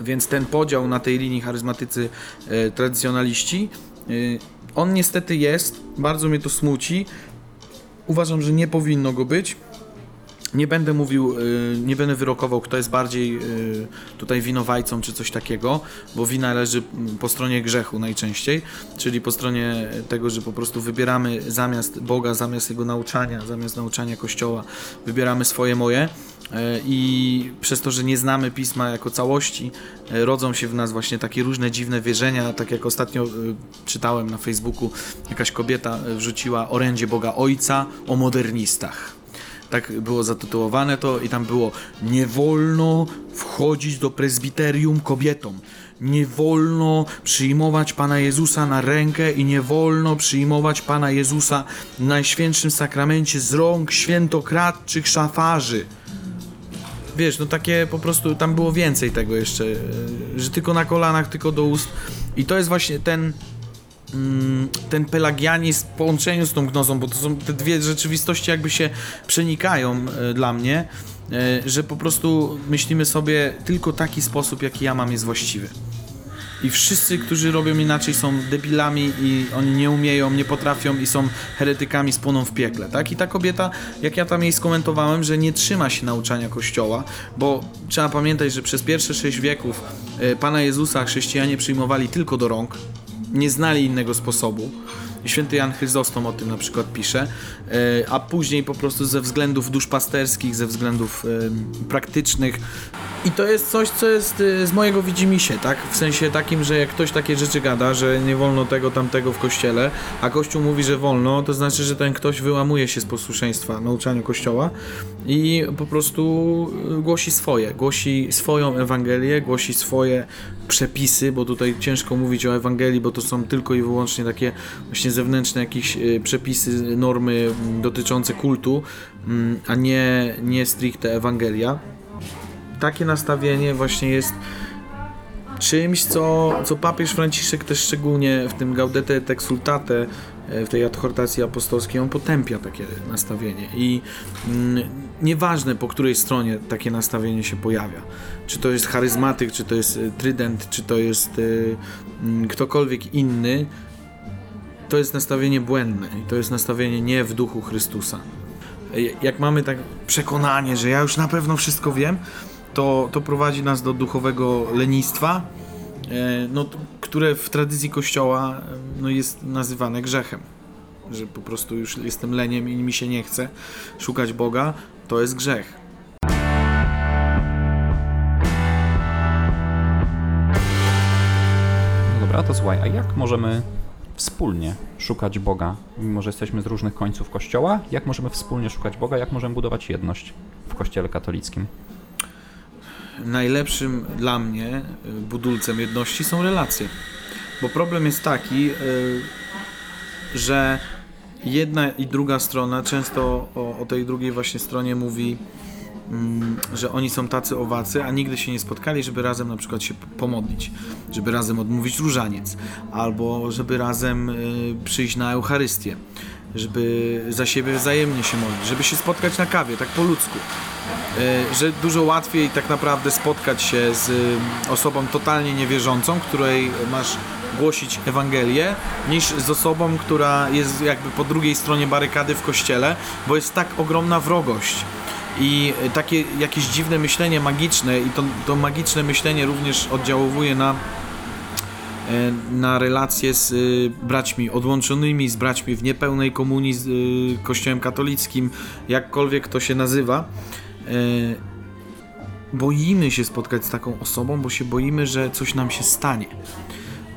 Więc ten podział na tej linii charyzmatycy y, tradycjonaliści, y, on niestety jest, bardzo mnie to smuci. Uważam, że nie powinno go być. Nie będę mówił, y, nie będę wyrokował, kto jest bardziej y, tutaj winowajcą czy coś takiego, bo wina leży po stronie grzechu najczęściej, czyli po stronie tego, że po prostu wybieramy zamiast Boga, zamiast Jego nauczania, zamiast nauczania Kościoła, wybieramy swoje moje. Y, i przez to, że nie znamy Pisma jako całości, rodzą się w nas właśnie takie różne dziwne wierzenia, tak jak ostatnio czytałem na Facebooku, jakaś kobieta wrzuciła orędzie Boga Ojca o modernistach tak było zatytułowane to i tam było nie wolno wchodzić do prezbiterium kobietom. Nie wolno przyjmować Pana Jezusa na rękę i nie wolno przyjmować Pana Jezusa w Najświętszym Sakramencie z rąk świętokradczych szafarzy. Wiesz, no takie po prostu, tam było więcej tego jeszcze, że tylko na kolanach, tylko do ust. I to jest właśnie ten, ten pelagianizm w połączeniu z tą gnozą, bo to są te dwie rzeczywistości jakby się przenikają e, dla mnie, e, że po prostu myślimy sobie tylko taki sposób, jaki ja mam jest właściwy. I wszyscy, którzy robią inaczej są debilami i oni nie umieją, nie potrafią i są heretykami, spłoną w piekle, tak? I ta kobieta, jak ja tam jej skomentowałem, że nie trzyma się nauczania Kościoła, bo trzeba pamiętać, że przez pierwsze sześć wieków e, Pana Jezusa chrześcijanie przyjmowali tylko do rąk, nie znali innego sposobu. Święty Jan Chryzostom o tym na przykład pisze, e, a później po prostu ze względów duszpasterskich, ze względów praktycznych. I to jest coś, co jest e, z mojego widzimisię, tak? W sensie takim, że jak ktoś takie rzeczy gada, że nie wolno tego, tamtego w kościele, a Kościół mówi, że wolno, to znaczy, że ten ktoś wyłamuje się z posłuszeństwa nauczaniu Kościoła i po prostu e, głosi swoje, głosi swoją Ewangelię, głosi swoje przepisy, bo tutaj ciężko mówić o Ewangelii, bo to są tylko i wyłącznie takie właśnie zewnętrzne jakieś e, przepisy, normy dotyczące kultu, mm, a nie, nie stricte Ewangelia. Takie nastawienie właśnie jest czymś, co, co papież Franciszek też szczególnie w tym Gaudete et Exultate, e, w tej adhortacji apostolskiej, on potępia takie nastawienie i mm, nieważne po której stronie takie nastawienie się pojawia, czy to jest charyzmatyk, czy to jest e, trydent, czy to jest y, ktokolwiek inny, to jest nastawienie błędne i to jest nastawienie nie w duchu Chrystusa. Jak mamy tak przekonanie, że ja już na pewno wszystko wiem, to, to prowadzi nas do duchowego lenistwa, e, no, które w tradycji Kościoła no, jest nazywane grzechem. Że po prostu już jestem leniem i mi się nie chce szukać Boga, to jest grzech. a to słuchaj, a jak możemy wspólnie szukać Boga, mimo że jesteśmy z różnych końców Kościoła? Jak możemy wspólnie szukać Boga? Jak możemy budować jedność w Kościele katolickim? najlepszym dla mnie y, budulcem jedności są relacje. Bo problem jest taki, y, że jedna i druga strona, często o, o tej drugiej właśnie stronie mówi, że oni są tacy owacy, a nigdy się nie spotkali, żeby razem na przykład się pomodlić, żeby razem odmówić różaniec, albo żeby razem y, przyjść na Eucharystię, żeby za siebie wzajemnie się modlić, żeby się spotkać na kawie, tak po ludzku. E, że dużo łatwiej tak naprawdę spotkać się z y, osobą totalnie niewierzącą, której masz głosić Ewangelię, niż z osobą, która jest jakby po drugiej stronie barykady w kościele, bo jest tak ogromna wrogość. I takie jakieś dziwne myślenie magiczne, i to, to magiczne myślenie również oddziałuje na e, na relacje z y, braćmi odłączonymi, z braćmi w niepełnej komunii z y, Kościołem katolickim, jakkolwiek to się nazywa. E, boimy się spotkać z taką osobą, bo się boimy, że coś nam się stanie.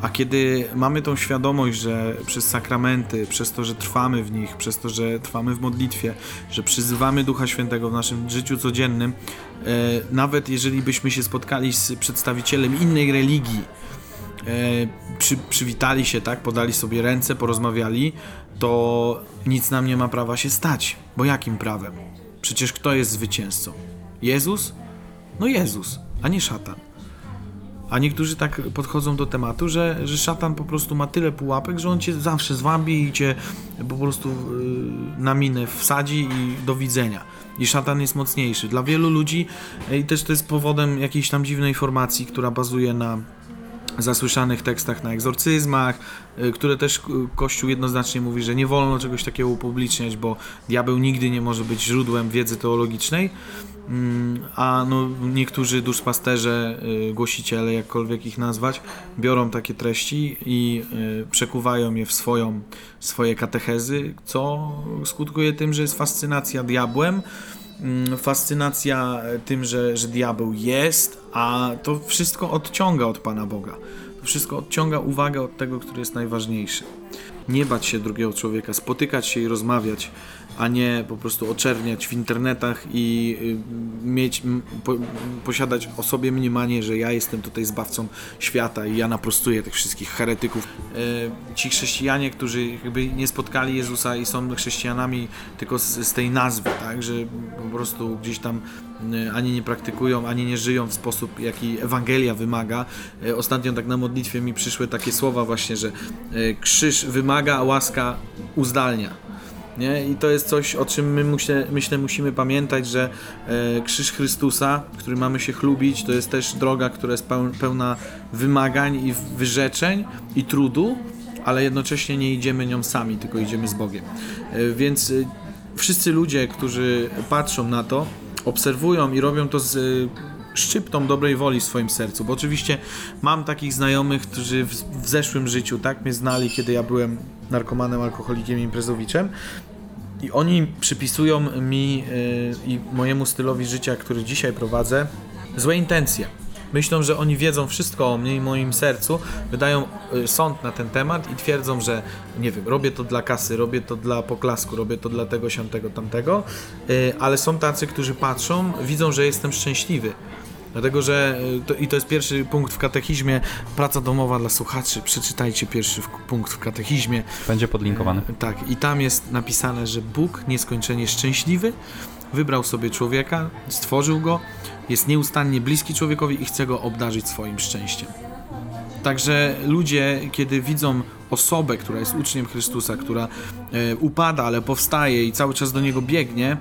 A kiedy mamy tą świadomość, że przez sakramenty, przez to, że trwamy w nich, przez to, że trwamy w modlitwie, że przyzywamy Ducha Świętego w naszym życiu codziennym, e, nawet jeżeli byśmy się spotkali z przedstawicielem innej religii, e, przy, przywitali się, tak, podali sobie ręce, porozmawiali, to nic nam nie ma prawa się stać. Bo jakim prawem? Przecież kto jest zwycięzcą? Jezus? No Jezus, a nie szatan. A niektórzy tak podchodzą do tematu, że, że szatan po prostu ma tyle pułapek, że on cię zawsze zwabi i cię po prostu yy, na minę wsadzi i do widzenia. I szatan jest mocniejszy. Dla wielu ludzi i też to jest powodem jakiejś tam dziwnej formacji, która bazuje na zasłyszanych tekstach na egzorcyzmach, y, które też y, Kościół jednoznacznie mówi, że nie wolno czegoś takiego upubliczniać, bo diabeł nigdy nie może być źródłem wiedzy teologicznej. Mm, a no, niektórzy duszpasterze, y, głosiciele, jakkolwiek ich nazwać, biorą takie treści i przekuwają je w swoją, swoje katechezy, co skutkuje tym, że jest fascynacja diabłem, fascynacja tym, że, że diabeł jest, a to wszystko odciąga od Pana Boga. To wszystko odciąga uwagę od tego, który jest najważniejszy. Nie bać się drugiego człowieka, spotykać się i rozmawiać, a nie po prostu oczerniać w internetach i y, mieć, po, posiadać o sobie mniemanie, że ja jestem tutaj zbawcą świata i ja naprostuję tych wszystkich heretyków. E, ci chrześcijanie, którzy jakby nie spotkali Jezusa i są chrześcijanami tylko z, z tej nazwy, tak, że po prostu gdzieś tam y, ani nie praktykują, ani nie żyją w sposób, jaki Ewangelia wymaga. Ostatnio tak na modlitwie mi przyszły takie słowa właśnie, że krzyż wymaga, a łaska uzdalnia. Nie? I to jest coś, o czym my myślę, myślę musimy pamiętać, że e, Krzyż Chrystusa, który mamy się chlubić, to jest też droga, która jest pełna wymagań i wyrzeczeń i trudu, ale jednocześnie nie idziemy nią sami, tylko idziemy z Bogiem. E, więc e, wszyscy ludzie, którzy patrzą na to, obserwują i robią to z szczyptą dobrej woli w swoim sercu, bo oczywiście mam takich znajomych, którzy w, w zeszłym życiu tak mnie znali, kiedy ja byłem narkomanem, alkoholikiem, imprezowiczem i oni przypisują mi yy, i mojemu stylowi życia, który dzisiaj prowadzę, złe intencje. Myślą, że oni wiedzą wszystko o mnie i moim sercu, wydają y, sąd na ten temat i twierdzą, że nie wiem, robię to dla kasy, robię to dla poklasku, robię to dla tego, siątego, tamtego, y, ale są tacy, którzy patrzą, widzą, że jestem szczęśliwy Dlatego, że y, to, i to jest pierwszy punkt w katechizmie, praca domowa dla słuchaczy. Przeczytajcie pierwszy w, punkt w katechizmie. Będzie podlinkowany. E, tak, i tam jest napisane, że Bóg nieskończenie szczęśliwy wybrał sobie człowieka, stworzył go, jest nieustannie bliski człowiekowi i chce go obdarzyć swoim szczęściem. Także ludzie, kiedy widzą osobę, która jest uczniem Chrystusa, która e, upada, ale powstaje i cały czas do niego biegnie,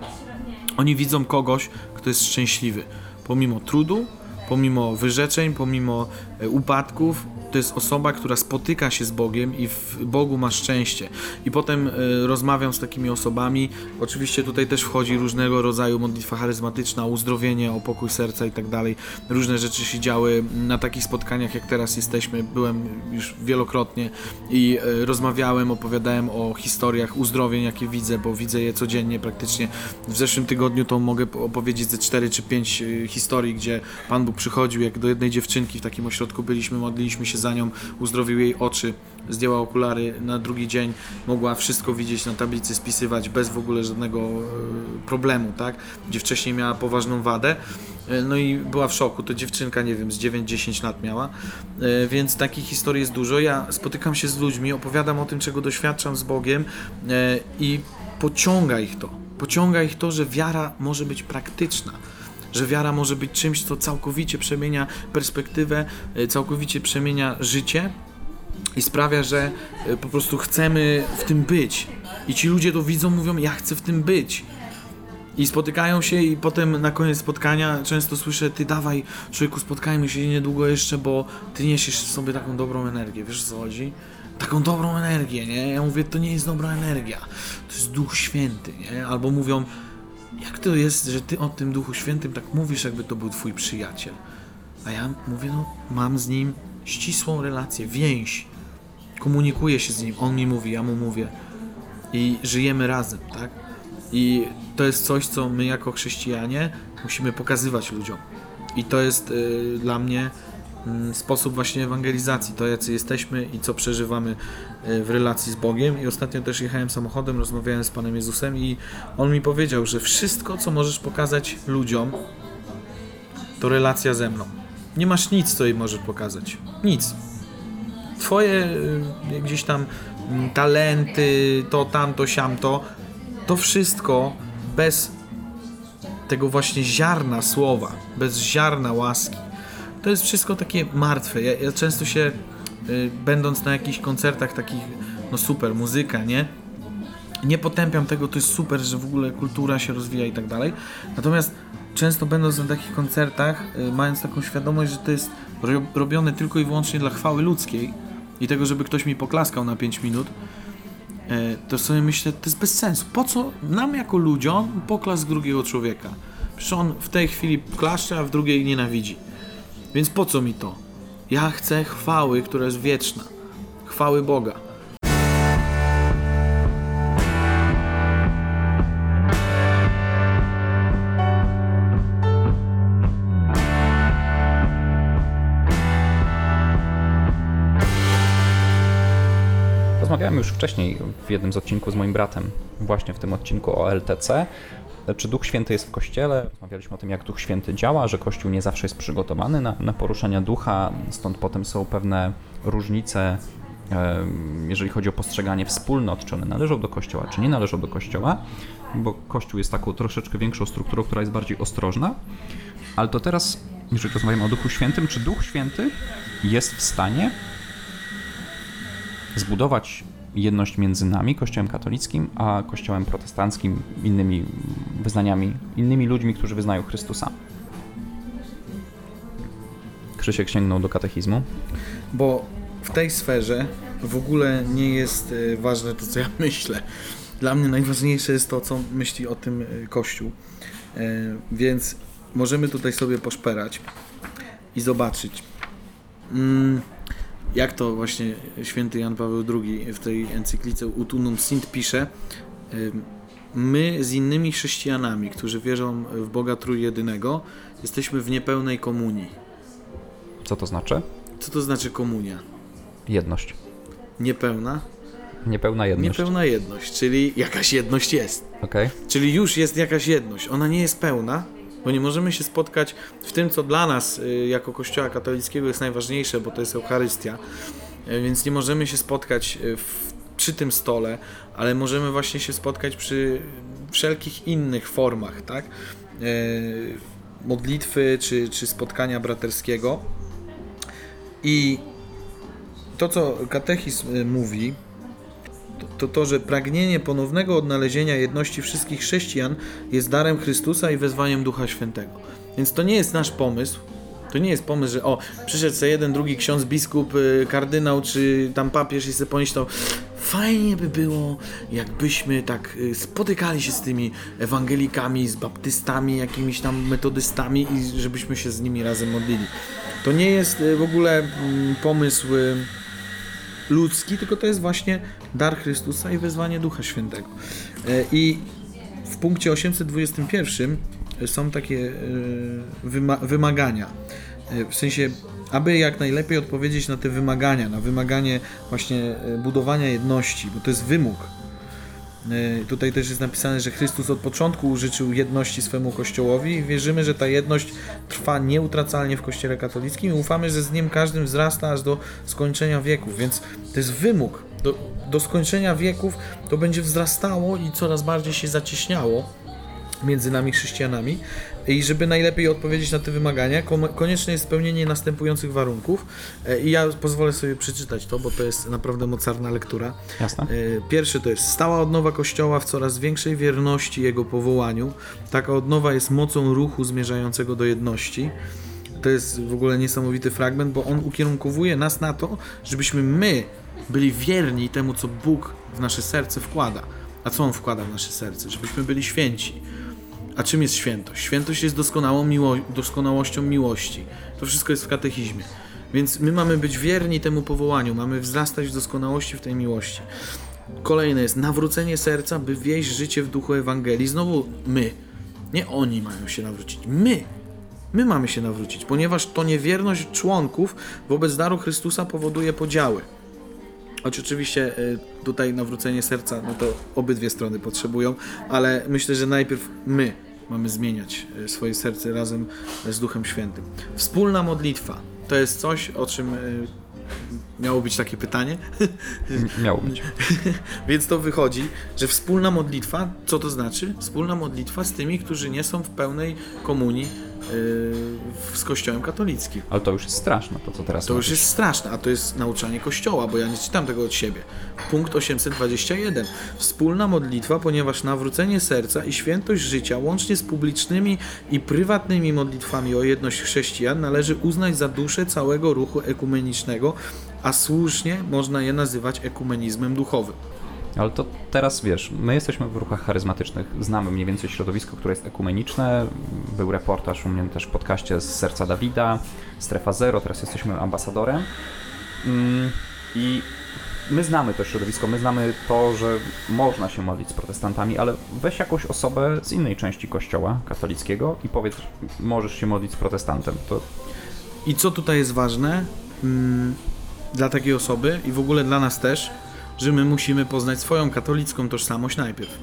oni widzą kogoś, kto jest szczęśliwy pomimo trudu, pomimo wyrzeczeń, pomimo e, upadków, to jest osoba, która spotyka się z Bogiem i w Bogu ma szczęście. I potem y, rozmawiam z takimi osobami. Oczywiście tutaj też wchodzi różnego rodzaju modlitwa charyzmatyczna, uzdrowienie, o pokój serca i tak dalej. Różne rzeczy się działy na takich spotkaniach, jak teraz jesteśmy. Byłem już wielokrotnie i y, rozmawiałem, opowiadałem o historiach uzdrowień, jakie widzę, bo widzę je codziennie praktycznie. W zeszłym tygodniu to mogę opowiedzieć ze 4 czy 5 y, historii, gdzie Pan Bóg przychodził, jak do jednej dziewczynki w takim ośrodku byliśmy, modliliśmy się za nią, uzdrowił jej oczy, zdjęła okulary na drugi dzień, mogła wszystko widzieć na tablicy, spisywać bez w ogóle żadnego e, problemu, tak? Gdzie wcześniej miała poważną wadę. E, No i była w szoku, to dziewczynka, nie wiem, z 9-10 lat miała, E, więc takich historii jest dużo. Ja spotykam się z ludźmi, opowiadam o tym, czego doświadczam z Bogiem i pociąga ich to. Pociąga ich to, że wiara może być praktyczna. Że wiara może być czymś, co całkowicie przemienia perspektywę, e, całkowicie przemienia życie i sprawia, że e, po prostu chcemy w tym być. I ci ludzie to widzą, mówią: Ja chcę w tym być. I spotykają się, i potem na koniec spotkania często słyszę: Ty dawaj, człowieku, spotkajmy się niedługo jeszcze, bo ty niesiesz sobie taką dobrą energię. Wiesz o co chodzi? Taką dobrą energię, nie? Ja mówię: To nie jest dobra energia, to jest Duch Święty, nie? Albo mówią: Jak to jest, że ty o tym Duchu Świętym tak mówisz, jakby to był twój przyjaciel? A ja mówię: No, mam z nim ścisłą relację, więź. Komunikuję się z nim, on mi mówi, ja mu mówię. I żyjemy razem, tak? I to jest coś, co my jako chrześcijanie musimy pokazywać ludziom. I to jest y, dla mnie sposób właśnie ewangelizacji, to jacy jesteśmy i co przeżywamy y, w relacji z Bogiem. I ostatnio też jechałem samochodem, rozmawiałem z Panem Jezusem i On mi powiedział, że wszystko, co możesz pokazać ludziom, to relacja ze mną. Nie masz nic, co jej możesz pokazać. Nic. Twoje y, gdzieś tam mm, talenty, to, tamto, siamto, to wszystko bez tego właśnie ziarna słowa, bez ziarna łaski. To jest wszystko takie martwe. Ja, ja często się, y, będąc na jakichś koncertach takich, no super, muzyka, nie? Nie potępiam tego, to jest super, że w ogóle kultura się rozwija i tak dalej. Natomiast często będąc na takich koncertach, y, mając taką świadomość, że to jest ro- robione tylko i wyłącznie dla chwały ludzkiej i tego, żeby ktoś mi poklaskał na 5 minut, e, to sobie myślę, to jest bez sensu. Po co nam jako ludziom poklask drugiego człowieka? Przecież on w tej chwili klaszcze, a w drugiej nienawidzi. Więc po co mi to? Ja chcę chwały, która jest wieczna. Chwały Boga. Rozmawiałem już wcześniej w jednym z odcinków z moim bratem, właśnie w tym odcinku o LTC. Czy Duch Święty jest w Kościele? Rozmawialiśmy o tym, jak Duch Święty działa, że Kościół nie zawsze jest przygotowany na, na poruszania ducha, stąd potem są pewne różnice, jeżeli chodzi o postrzeganie wspólnot, czy one należą do Kościoła, czy nie należą do Kościoła, bo Kościół jest taką troszeczkę większą strukturą, która jest bardziej ostrożna. Ale to teraz, jeżeli rozmawiamy o Duchu Świętym, czy Duch Święty jest w stanie zbudować jedność między nami, Kościołem katolickim, a Kościołem protestanckim, innymi wyznaniami, innymi ludźmi, którzy wyznają Chrystusa. Krzysiek sięgnął do katechizmu. Bo w tej sferze w ogóle nie jest e, ważne to, co ja myślę. Dla mnie najważniejsze jest to, co myśli o tym e, Kościół. E, Więc możemy tutaj sobie poszperać i zobaczyć, mm, jak to właśnie święty Jan Paweł II w tej encyklice Ut Unum Sint pisze. My z innymi chrześcijanami, którzy wierzą w Boga Trójjedynego, jesteśmy w niepełnej komunii. Co to znaczy? Co to znaczy komunia? Jedność. Niepełna? Niepełna jedność. Niepełna jedność, czyli jakaś jedność jest. Okej. Czyli już jest jakaś jedność. Ona nie jest pełna, bo nie możemy się spotkać w tym, co dla nas y, jako Kościoła katolickiego jest najważniejsze, bo to jest Eucharystia. Y, Więc nie możemy się spotkać y, w, przy tym stole, ale możemy właśnie się spotkać przy wszelkich innych formach, tak? Modlitwy czy, czy spotkania braterskiego. I to, co katechizm mówi, to, to że pragnienie ponownego odnalezienia jedności wszystkich chrześcijan jest darem Chrystusa i wezwaniem Ducha Świętego. Więc to nie jest nasz pomysł. To nie jest pomysł, że o, przyszedł sobie jeden, drugi ksiądz, biskup, y, kardynał czy tam papież i sobie pomyślał, fajnie by było, jakbyśmy tak y, spotykali się z tymi ewangelikami, z baptystami, jakimiś tam metodystami i żebyśmy się z nimi razem modlili. To nie jest y, w ogóle mm, pomysł ludzki, tylko to jest właśnie dar Chrystusa i wezwanie Ducha Świętego. E, I w punkcie 821 są takie e, wyma- wymagania. E, W sensie aby jak najlepiej odpowiedzieć na te wymagania, na wymaganie właśnie e, budowania jedności, bo to jest wymóg. E, Tutaj też jest napisane, że Chrystus od początku życzył jedności swemu Kościołowi i wierzymy, że ta jedność trwa nieutracalnie w Kościele katolickim i ufamy, że z dniem każdym wzrasta aż do skończenia wieków, więc to jest wymóg. Do, do skończenia wieków to będzie wzrastało i coraz bardziej się zacieśniało między nami chrześcijanami i żeby najlepiej odpowiedzieć na te wymagania, konieczne jest spełnienie następujących warunków E, i ja pozwolę sobie przeczytać to, bo to jest naprawdę mocarna lektura. Jasne? E, Pierwszy to jest stała odnowa Kościoła w coraz większej wierności Jego powołaniu. Taka odnowa jest mocą ruchu zmierzającego do jedności. To jest w ogóle niesamowity fragment, bo on ukierunkowuje nas na to, żebyśmy my byli wierni temu, co Bóg w nasze serce wkłada. A co On wkłada w nasze serce? Żebyśmy byli święci. A czym jest świętość? Świętość jest doskonałą miło- doskonałością miłości. To wszystko jest w katechizmie. Więc my mamy być wierni temu powołaniu, mamy wzrastać w doskonałości w tej miłości. Kolejne jest nawrócenie serca, by wieść życie w duchu Ewangelii. Znowu my. Nie oni mają się nawrócić. My. My mamy się nawrócić, ponieważ to niewierność członków wobec daru Chrystusa powoduje podziały. Choć oczywiście y, tutaj nawrócenie serca, no to obydwie strony potrzebują, ale myślę, że najpierw my mamy zmieniać y, swoje serce razem z Duchem Świętym. Wspólna modlitwa to jest coś, o czym y, miało być takie pytanie. Miało być. Więc to wychodzi, że wspólna modlitwa, co to znaczy? Wspólna modlitwa z tymi, którzy nie są w pełnej komunii z Kościołem katolickim. Ale to już jest straszne, to co teraz To już mówisz. jest straszne, a to jest nauczanie Kościoła, bo ja nie czytam tego od siebie. Punkt 821. Wspólna modlitwa, ponieważ nawrócenie serca i świętość życia, łącznie z publicznymi i prywatnymi modlitwami o jedność chrześcijan, należy uznać za duszę całego ruchu ekumenicznego, a słusznie można je nazywać ekumenizmem duchowym. Ale to teraz wiesz, my jesteśmy w ruchach charyzmatycznych, znamy mniej więcej środowisko, które jest ekumeniczne. Był reportaż u mnie też w podcaście z Serca Dawida, Strefa Zero, teraz jesteśmy ambasadorem. Mm, I my znamy to środowisko, my znamy to, że można się modlić z protestantami, ale weź jakąś osobę z innej części kościoła katolickiego i powiedz, możesz się modlić z protestantem. To I co tutaj jest ważne mm, dla takiej osoby i w ogóle dla nas też, że my musimy poznać swoją katolicką tożsamość najpierw.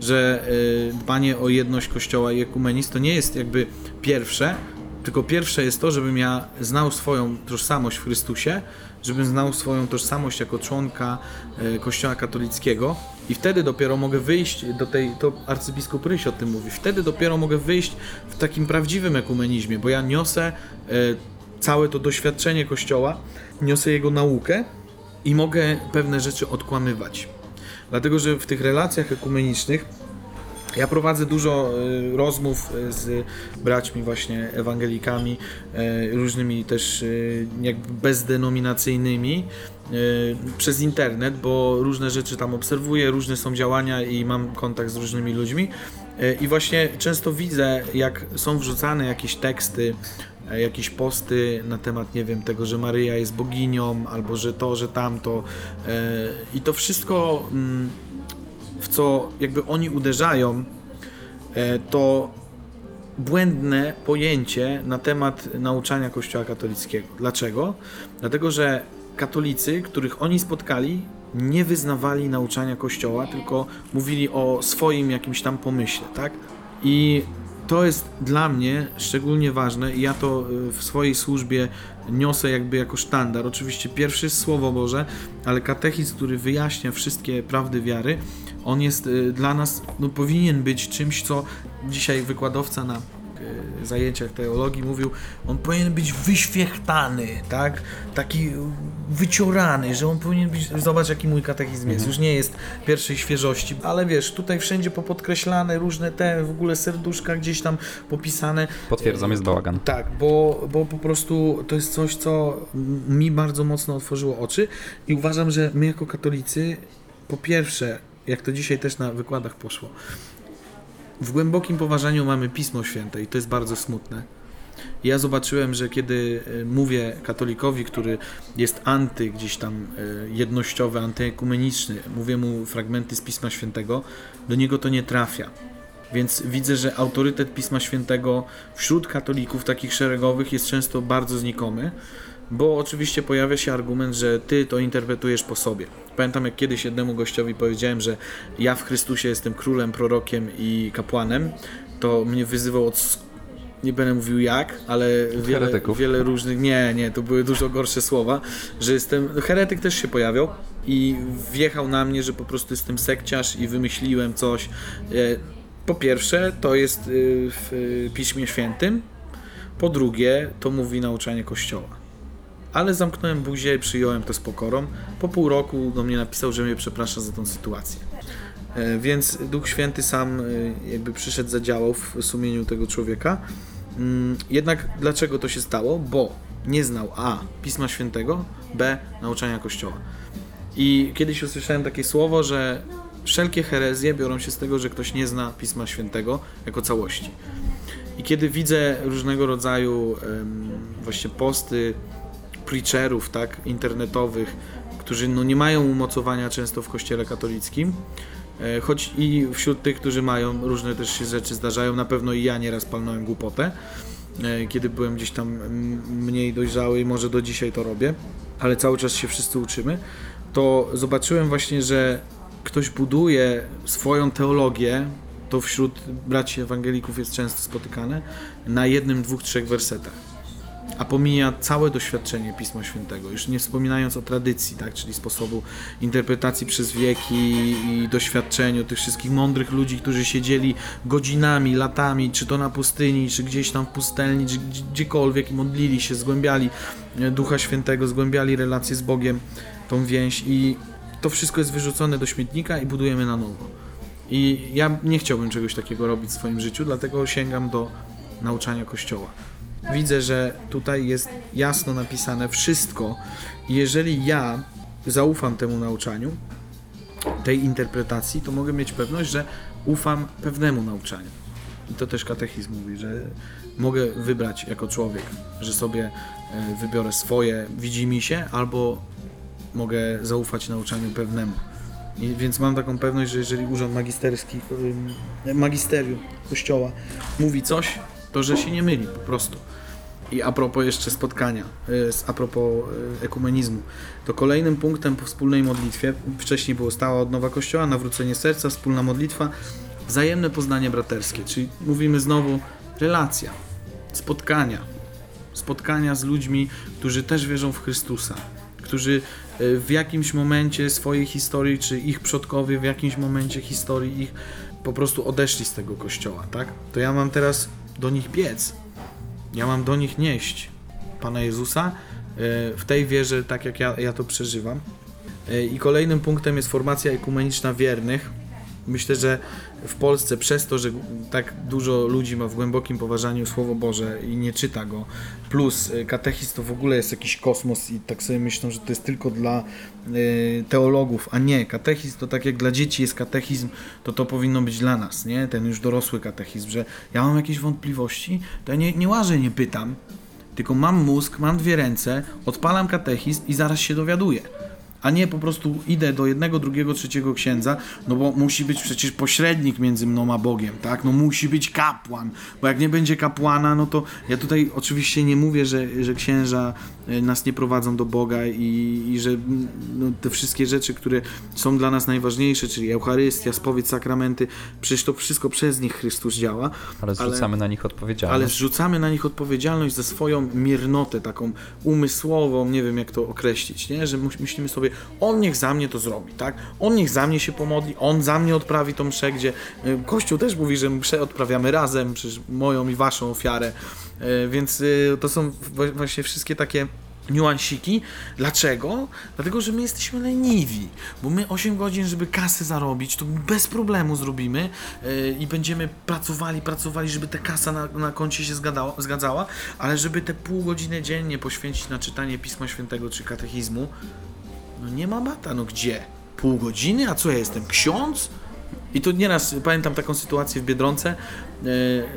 Że y, dbanie o jedność Kościoła i ekumenizm to nie jest jakby pierwsze, tylko pierwsze jest to, żebym ja znał swoją tożsamość w Chrystusie, żebym znał swoją tożsamość jako członka y, Kościoła katolickiego i wtedy dopiero mogę wyjść do tej, to arcybiskup Ryś o tym mówi, wtedy dopiero mogę wyjść w takim prawdziwym ekumenizmie, bo ja niosę y, całe to doświadczenie Kościoła, niosę jego naukę i mogę pewne rzeczy odkłamywać. Dlatego, że w tych relacjach ekumenicznych ja prowadzę dużo y, rozmów y, z braćmi właśnie ewangelikami, y, różnymi też jakby bezdenominacyjnymi przez internet, bo różne rzeczy tam obserwuję, różne są działania i mam kontakt z różnymi ludźmi. I właśnie często widzę, jak są wrzucane jakieś teksty, e, jakieś posty na temat, nie wiem, tego, że Maryja jest boginią, albo że to, że tamto. e, I to wszystko, mm, co jakby oni uderzają, e, to błędne pojęcie na temat nauczania Kościoła katolickiego. Dlaczego? Dlatego, że katolicy, których oni spotkali, nie wyznawali nauczania Kościoła, tylko mówili o swoim jakimś tam pomyśle, tak? I to jest dla mnie szczególnie ważne i ja to y, w swojej służbie niosę jakby jako sztandar. Oczywiście pierwszy jest Słowo Boże, ale katechizm, który wyjaśnia wszystkie prawdy wiary, on jest y, dla nas, no powinien być czymś, co dzisiaj wykładowca na zajęciach teologii mówił, on powinien być wyświechtany, tak? Taki wyciorany, że on powinien być, zobacz jaki mój katechizm jest, już nie jest pierwszej świeżości, ale wiesz, tutaj wszędzie popodkreślane różne te w ogóle serduszka gdzieś tam popisane, potwierdzam, jest bałagan. tak, bo, bo po prostu to jest coś, co mi bardzo mocno otworzyło oczy i uważam, że my jako katolicy, po pierwsze, jak to dzisiaj też na wykładach poszło, w głębokim poważaniu mamy Pismo Święte i to jest bardzo smutne. Ja zobaczyłem, że kiedy e, mówię katolikowi, który jest anty gdzieś tam e, jednościowy, antyekumeniczny, mówię mu fragmenty z Pisma Świętego, do niego to nie trafia. Więc widzę, że autorytet Pisma Świętego wśród katolików takich szeregowych jest często bardzo znikomy, bo oczywiście pojawia się argument, że ty to interpretujesz po sobie. Pamiętam, jak kiedyś jednemu gościowi powiedziałem, że ja w Chrystusie jestem królem, prorokiem i kapłanem, to mnie wyzywał od nie będę mówił jak, ale wiele, wiele różnych. Nie, nie, to były dużo gorsze słowa, że jestem. Heretyk też się pojawiał i wjechał na mnie, że po prostu jestem sekciarz i wymyśliłem coś. E, Po pierwsze, to jest y, w y, Piśmie Świętym. Po drugie, to mówi nauczanie Kościoła. Ale zamknąłem buzię i przyjąłem to z pokorą. Po pół roku do mnie napisał, że mnie przeprasza za tą sytuację. E, Więc Duch Święty sam e, jakby przyszedł, zadziałał w sumieniu tego człowieka. Mm, Jednak dlaczego to się stało? Bo nie znał A. Pisma Świętego, B. Nauczania Kościoła. I kiedyś usłyszałem takie słowo, że wszelkie herezje biorą się z tego, że ktoś nie zna Pisma Świętego jako całości. I kiedy widzę różnego rodzaju em, właśnie posty preacherów, tak, internetowych, którzy no nie mają umocowania często w kościele katolickim, e, choć i wśród tych, którzy mają, różne też się rzeczy zdarzają, na pewno i ja nieraz palnąłem głupotę, e, kiedy byłem gdzieś tam mniej dojrzały i może do dzisiaj to robię, ale cały czas się wszyscy uczymy, to zobaczyłem właśnie, że ktoś buduje swoją teologię, to wśród braci ewangelików jest często spotykane, na jednym, dwóch, trzech wersetach a pomija całe doświadczenie Pisma Świętego, już nie wspominając o tradycji, tak, czyli sposobu interpretacji przez wieki i doświadczeniu tych wszystkich mądrych ludzi, którzy siedzieli godzinami, latami, czy to na pustyni, czy gdzieś tam w pustelni, czy gdzie- gdziekolwiek i modlili się, zgłębiali e, Ducha Świętego, zgłębiali relacje z Bogiem, tą więź i to wszystko jest wyrzucone do śmietnika i budujemy na nowo. I ja nie chciałbym czegoś takiego robić w swoim życiu, dlatego sięgam do nauczania Kościoła widzę, że tutaj jest jasno napisane wszystko. Jeżeli ja zaufam temu nauczaniu, tej interpretacji, to mogę mieć pewność, że ufam pewnemu nauczaniu. I to też katechizm mówi, że mogę wybrać jako człowiek, że sobie e, wybiorę swoje widzi mi się, albo mogę zaufać nauczaniu pewnemu. I, więc mam taką pewność, że jeżeli urząd magisterski, magisterium kościoła mówi coś, to że się nie myli po prostu. I a propos jeszcze spotkania, y, a propos y, ekumenizmu, to kolejnym punktem po wspólnej modlitwie, wcześniej było stała odnowa kościoła, nawrócenie serca, wspólna modlitwa, wzajemne poznanie braterskie, czyli mówimy znowu relacja, spotkania, spotkania z ludźmi, którzy też wierzą w Chrystusa, którzy y, w jakimś momencie swojej historii, czy ich przodkowie w jakimś momencie historii ich po prostu odeszli z tego kościoła, tak? To ja mam teraz do nich biec. Ja mam do nich nieść Pana Jezusa y, w tej wierze, tak jak ja, ja to przeżywam. Y, I kolejnym punktem jest formacja ekumeniczna wiernych. Myślę, że w Polsce przez to, że tak dużo ludzi ma w głębokim poważaniu Słowo Boże i nie czyta go, plus y, katechizm to w ogóle jest jakiś kosmos i tak sobie myślą, że to jest tylko dla y, teologów, a nie, katechizm to tak jak dla dzieci jest katechizm, to to powinno być dla nas, nie? Ten już dorosły katechizm, że ja mam jakieś wątpliwości, to ja nie, nie łażę, nie pytam, tylko mam mózg, mam dwie ręce, odpalam katechizm i zaraz się dowiaduję. A nie po prostu idę do jednego, drugiego, trzeciego księdza, no bo musi być przecież pośrednik między mną a Bogiem, tak? No musi być kapłan, bo jak nie będzie kapłana, no to ja tutaj oczywiście nie mówię, że, że księża nas nie prowadzą do Boga i, i że mm, no, te wszystkie rzeczy, które są dla nas najważniejsze, czyli Eucharystia, spowiedź, sakramenty, przecież to wszystko przez nich Chrystus działa, Ale zrzucamy na nich odpowiedzialność. ale zrzucamy na nich odpowiedzialność za swoją miernotę, taką umysłową, nie wiem jak to określić, nie? że myślimy sobie, on niech za mnie to zrobi, tak? On niech za mnie się pomodli, on za mnie odprawi tą mszę, gdzie y, Kościół też mówi, że mszę odprawiamy razem, przecież moją i waszą ofiarę, Y, więc y, to są właśnie wszystkie takie niuansiki. Dlaczego? Dlatego, że my jesteśmy leniwi, bo my 8 godzin, żeby kasę zarobić, to bez problemu zrobimy yy, i będziemy pracowali, pracowali, żeby ta kasa na, na koncie się zgadzała, ale żeby te pół godziny dziennie poświęcić na czytanie Pisma Świętego czy katechizmu, no nie ma bata, no gdzie? Pół godziny? A co ja jestem? Ksiądz? I tu nieraz pamiętam taką sytuację w Biedronce, e,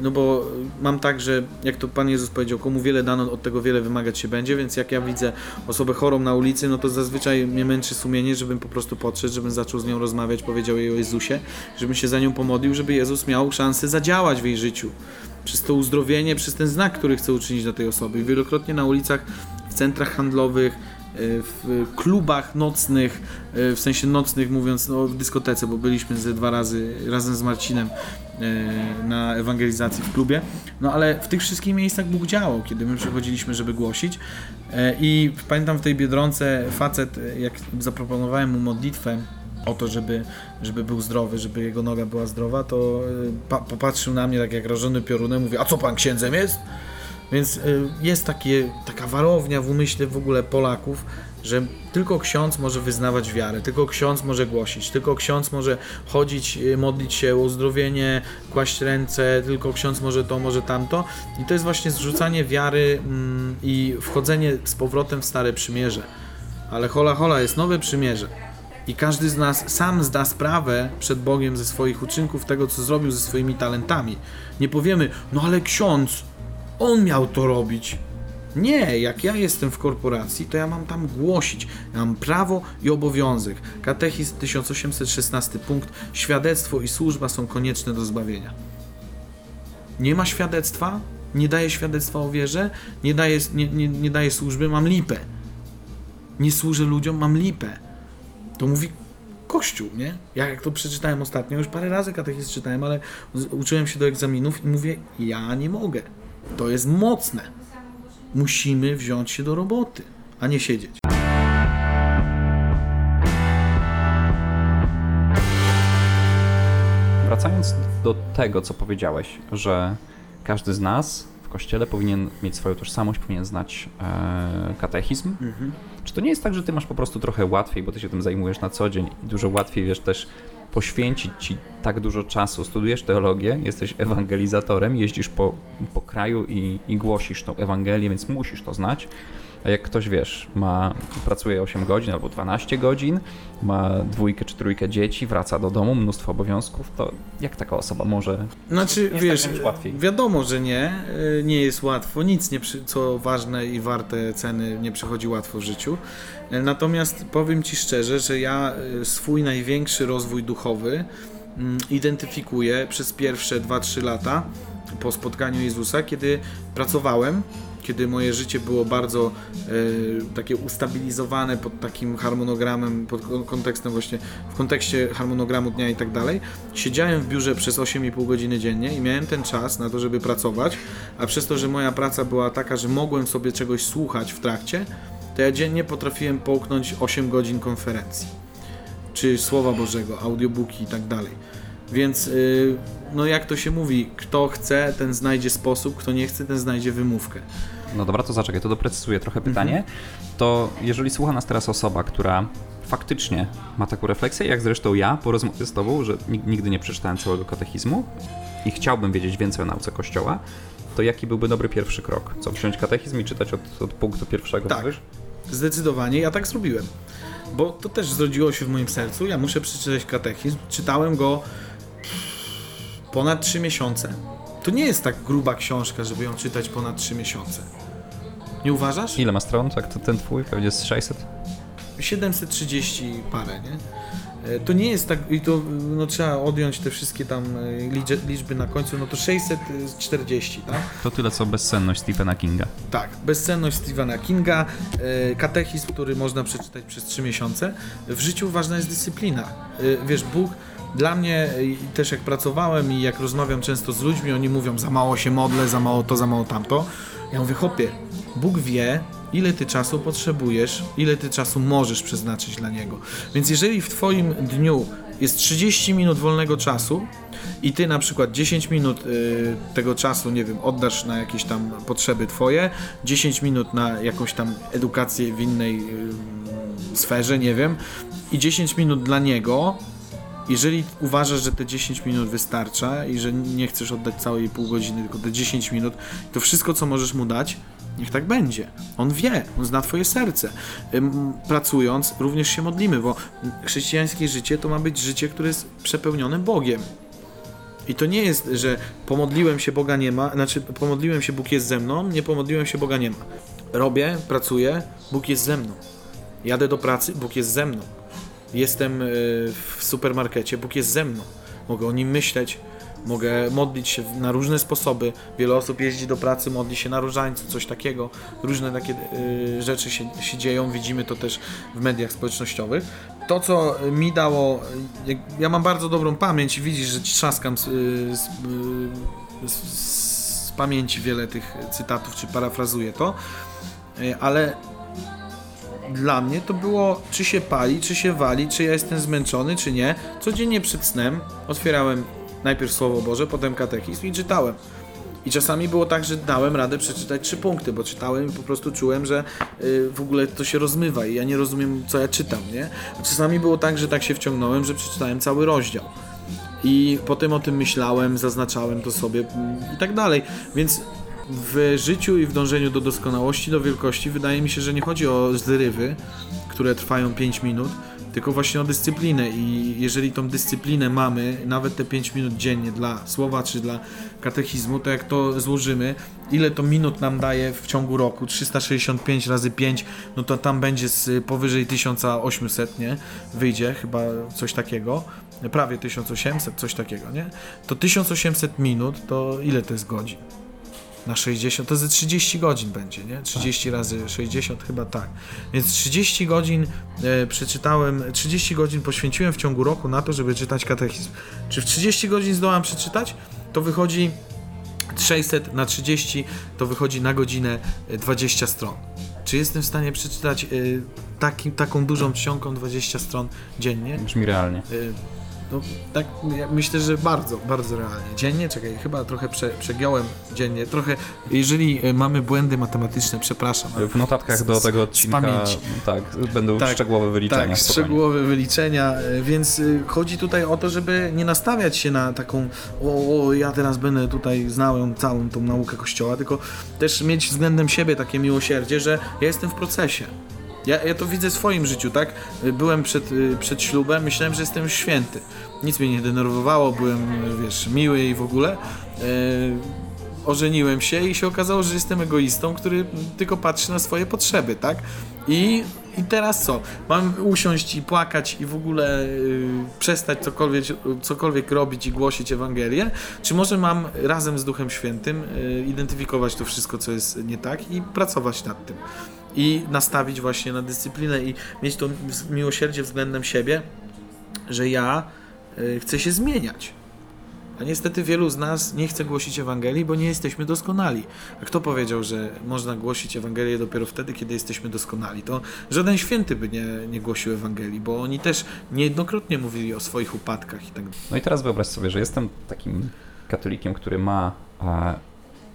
no bo mam tak, że jak to Pan Jezus powiedział, komu wiele dano, od tego wiele wymagać się będzie, więc jak ja widzę osobę chorą na ulicy, no to zazwyczaj mnie męczy sumienie, żebym po prostu podszedł, żebym zaczął z nią rozmawiać, powiedział jej o Jezusie, żebym się za nią pomodlił, żeby Jezus miał szansę zadziałać w jej życiu. Przez to uzdrowienie, przez ten znak, który chce uczynić dla tej osoby. I wielokrotnie na ulicach, w centrach handlowych, e, w klubach nocnych, e, w sensie nocnych mówiąc no, w dyskotece, bo byliśmy ze dwa razy razem z Marcinem e, na ewangelizacji w klubie. No ale w tych wszystkich miejscach Bóg działał, kiedy my przychodziliśmy, żeby głosić. E, I pamiętam w tej biedronce facet, e, jak zaproponowałem mu modlitwę o to, żeby, żeby był zdrowy, żeby jego noga była zdrowa, to pa, popatrzył na mnie tak jak rażony piorunem, mówi, a co pan księdzem jest? Więc y, jest takie, taka warownia w umyśle w ogóle Polaków, że tylko ksiądz może wyznawać wiarę, tylko ksiądz może głosić, tylko ksiądz może chodzić, y, modlić się o uzdrowienie, kłaść ręce, tylko ksiądz może to, może tamto. I to jest właśnie zrzucanie wiary mm, i wchodzenie z powrotem w Stare Przymierze. Ale hola hola, jest nowe przymierze. I każdy z nas sam zda sprawę przed Bogiem ze swoich uczynków, tego co zrobił ze swoimi talentami. Nie powiemy, no ale ksiądz, on miał to robić. Nie, jak ja jestem w korporacji, to ja mam tam głosić. Ja mam prawo i obowiązek. Katechizm 1816 punkt. Świadectwo i służba są konieczne do zbawienia. Nie ma świadectwa, nie daje świadectwa o wierze, nie daje, nie, nie, nie daje służby, mam lipę. Nie służę ludziom, mam lipę. To mówi Kościół, nie? Ja jak to przeczytałem ostatnio, już parę razy katechizm czytałem, ale uczyłem się do egzaminów i mówię, ja nie mogę. To jest mocne. Musimy wziąć się do roboty, a nie siedzieć. Wracając do tego, co powiedziałeś, że każdy z nas w kościele powinien mieć swoją tożsamość, powinien znać e, katechizm. Czy to nie jest tak, że ty masz po prostu trochę łatwiej, bo ty się tym zajmujesz na co dzień i dużo łatwiej wiesz też poświęcić ci tak dużo czasu, studujesz teologię, jesteś ewangelizatorem, jeździsz po, po kraju i, i głosisz tą Ewangelię, więc musisz to znać. A jak ktoś, wiesz, ma, pracuje 8 godzin albo 12 godzin, ma dwójkę czy trójkę dzieci, wraca do domu, mnóstwo obowiązków, to jak taka osoba może... Znaczy, wiesz, tak wręcz łatwiej. wiadomo, że nie, y, nie jest łatwo, nic nie przy, co ważne i warte ceny nie przychodzi łatwo w życiu. Y, Natomiast powiem Ci szczerze, że ja y, swój największy rozwój duchowy mm, identyfikuję przez pierwsze 2-3 lata po spotkaniu Jezusa, kiedy pracowałem, kiedy moje życie było bardzo y, takie ustabilizowane pod takim harmonogramem, pod kon- kontekstem właśnie, w kontekście harmonogramu dnia i tak dalej. Siedziałem w biurze przez 8,5 godziny dziennie i miałem ten czas na to, żeby pracować, a przez to, że moja praca była taka, że mogłem sobie czegoś słuchać w trakcie, to ja dziennie potrafiłem połknąć 8 godzin konferencji, czy Słowa Bożego, audiobooki i tak dalej. Więc, y, no jak to się mówi, kto chce, ten znajdzie sposób, kto nie chce, ten znajdzie wymówkę. No dobra, to zaczekaj, to doprecyzuję trochę pytanie. To jeżeli słucha nas teraz osoba, która faktycznie ma taką refleksję, jak zresztą ja po rozmowie z tobą, że nig- nigdy nie przeczytałem całego katechizmu i chciałbym wiedzieć więcej o nauce Kościoła, to jaki byłby dobry pierwszy krok? Co, wziąć katechizm i czytać od, od punktu pierwszego? Tak. mówisz? Zdecydowanie, ja tak zrobiłem. Bo to też zrodziło się w moim sercu. Ja muszę przeczytać katechizm. Czytałem go ponad 3 miesiące. To nie jest tak gruba książka, żeby ją czytać ponad 3 miesiące. Nie uważasz? Ile ma stron? Tak, to ten twój pewnie jest 600? 730 parę, nie? E, To nie jest tak, i to no, trzeba odjąć te wszystkie tam e, liczby, na końcu, no to 640, tak? To tyle co bezsenność Stephena Kinga. Tak, bezcenność Stephena Kinga, e, katechizm, który można przeczytać przez 3 miesiące. W życiu ważna jest dyscyplina. Wiesz, Bóg dla mnie, też jak pracowałem i jak rozmawiam często z ludźmi, oni mówią, za mało się modlę, za mało to, za mało tamto. Ja mówię, chłopie, Bóg wie, ile ty czasu potrzebujesz, ile ty czasu możesz przeznaczyć dla Niego. Więc jeżeli w twoim dniu jest 30 minut wolnego czasu i ty na przykład 10 minut y, tego czasu, nie wiem, oddasz na jakieś tam potrzeby twoje, 10 minut na jakąś tam edukację w innej y, sferze, nie wiem, i 10 minut dla niego, jeżeli uważasz, że te 10 minut wystarcza i że nie chcesz oddać całej pół godziny, tylko te 10 minut, to wszystko, co możesz mu dać, Niech tak będzie. On wie, on zna Twoje serce. Pracując, również się modlimy, bo chrześcijańskie życie to ma być życie, które jest przepełnione Bogiem. I to nie jest, że pomodliłem się, Boga nie ma, znaczy pomodliłem się, Bóg jest ze mną, nie pomodliłem się, Boga nie ma. Robię, pracuję, Bóg jest ze mną. Jadę do pracy, Bóg jest ze mną. Jestem y, w supermarkecie, Bóg jest ze mną. Mogę o nim myśleć, mogę modlić się na różne sposoby. Wiele osób jeździ do pracy, modli się na różańcu, coś takiego. Różne takie y, rzeczy się, się dzieją, widzimy to też w mediach społecznościowych. To, co mi dało, y, ja mam bardzo dobrą pamięć widzisz, że ci trzaskam z, y, z, y, z, z pamięci wiele tych cytatów, czy parafrazuję to, ale dla mnie to było, czy się pali, czy się wali, czy ja jestem zmęczony, czy nie. Codziennie przed snem otwierałem najpierw Słowo Boże, potem katechizm i czytałem. I czasami było tak, że dałem radę przeczytać trzy punkty, bo czytałem i po prostu czułem, że y, w ogóle to się rozmywa i ja nie rozumiem, co ja czytam, nie? A czasami było tak, że tak się wciągnąłem, że przeczytałem cały rozdział. I potem o tym myślałem, zaznaczałem to sobie mm, i tak dalej. Więc w życiu i w dążeniu do doskonałości, do wielkości, wydaje mi się, że nie chodzi o zrywy, które trwają 5 minut, tylko właśnie o dyscyplinę. I jeżeli tą dyscyplinę mamy, nawet te 5 minut dziennie dla słowa czy dla katechizmu, to jak to złożymy, ile to minut nam daje w ciągu roku? 365 razy 5, no to tam będzie z powyżej 1800, nie? Wyjdzie chyba coś takiego. Prawie 1800, coś takiego, nie? To 1800 minut, to ile to jest godzin? Na 60, to ze 30 godzin będzie, nie? 30 razy 60 chyba tak. Więc 30 godzin e, przeczytałem, 30 godzin poświęciłem w ciągu roku na to, żeby czytać katechizm. Czy w 30 godzin zdołam przeczytać? To wychodzi 600 na 30, to wychodzi na godzinę e, 20 stron. Czy jestem w stanie przeczytać e, taki, taką dużą czcionką 20 stron dziennie? Brzmi realnie. Y, No, tak, ja myślę, że bardzo, bardzo realnie. Dziennie, czekaj, chyba trochę prze, przegiąłem dziennie. Trochę, jeżeli y, mamy błędy matematyczne, przepraszam. W notatkach do tego odcinka tak, będą Tak, szczegółowe wyliczenia. Tak, spokojnie. szczegółowe wyliczenia, y, więc y, chodzi tutaj o to, żeby nie nastawiać się na taką, o, o ja teraz będę tutaj znał całą tą naukę Kościoła, tylko też mieć względem siebie takie miłosierdzie, że ja jestem w procesie. Ja, ja to widzę w swoim życiu, tak? Byłem przed, y, przed ślubem, myślałem, że jestem święty. Nic mnie nie denerwowało, byłem, wiesz, miły i w ogóle. Y, ożeniłem się i się okazało, że jestem egoistą, który tylko patrzy na swoje potrzeby, tak? I, i teraz co? Mam usiąść i płakać i w ogóle y, przestać cokolwiek, cokolwiek robić i głosić Ewangelię? Czy może mam razem z Duchem Świętym y, identyfikować to wszystko, co jest nie tak i pracować nad tym? I nastawić właśnie na dyscyplinę i mieć to miłosierdzie względem siebie, że ja y, chcę się zmieniać. A niestety wielu z nas nie chce głosić Ewangelii, bo nie jesteśmy doskonali. A kto powiedział, że można głosić Ewangelię dopiero wtedy, kiedy jesteśmy doskonali? To żaden święty by nie, nie głosił Ewangelii, bo oni też niejednokrotnie mówili o swoich upadkach i tak. No i teraz wyobraź sobie, że jestem takim katolikiem, który ma e,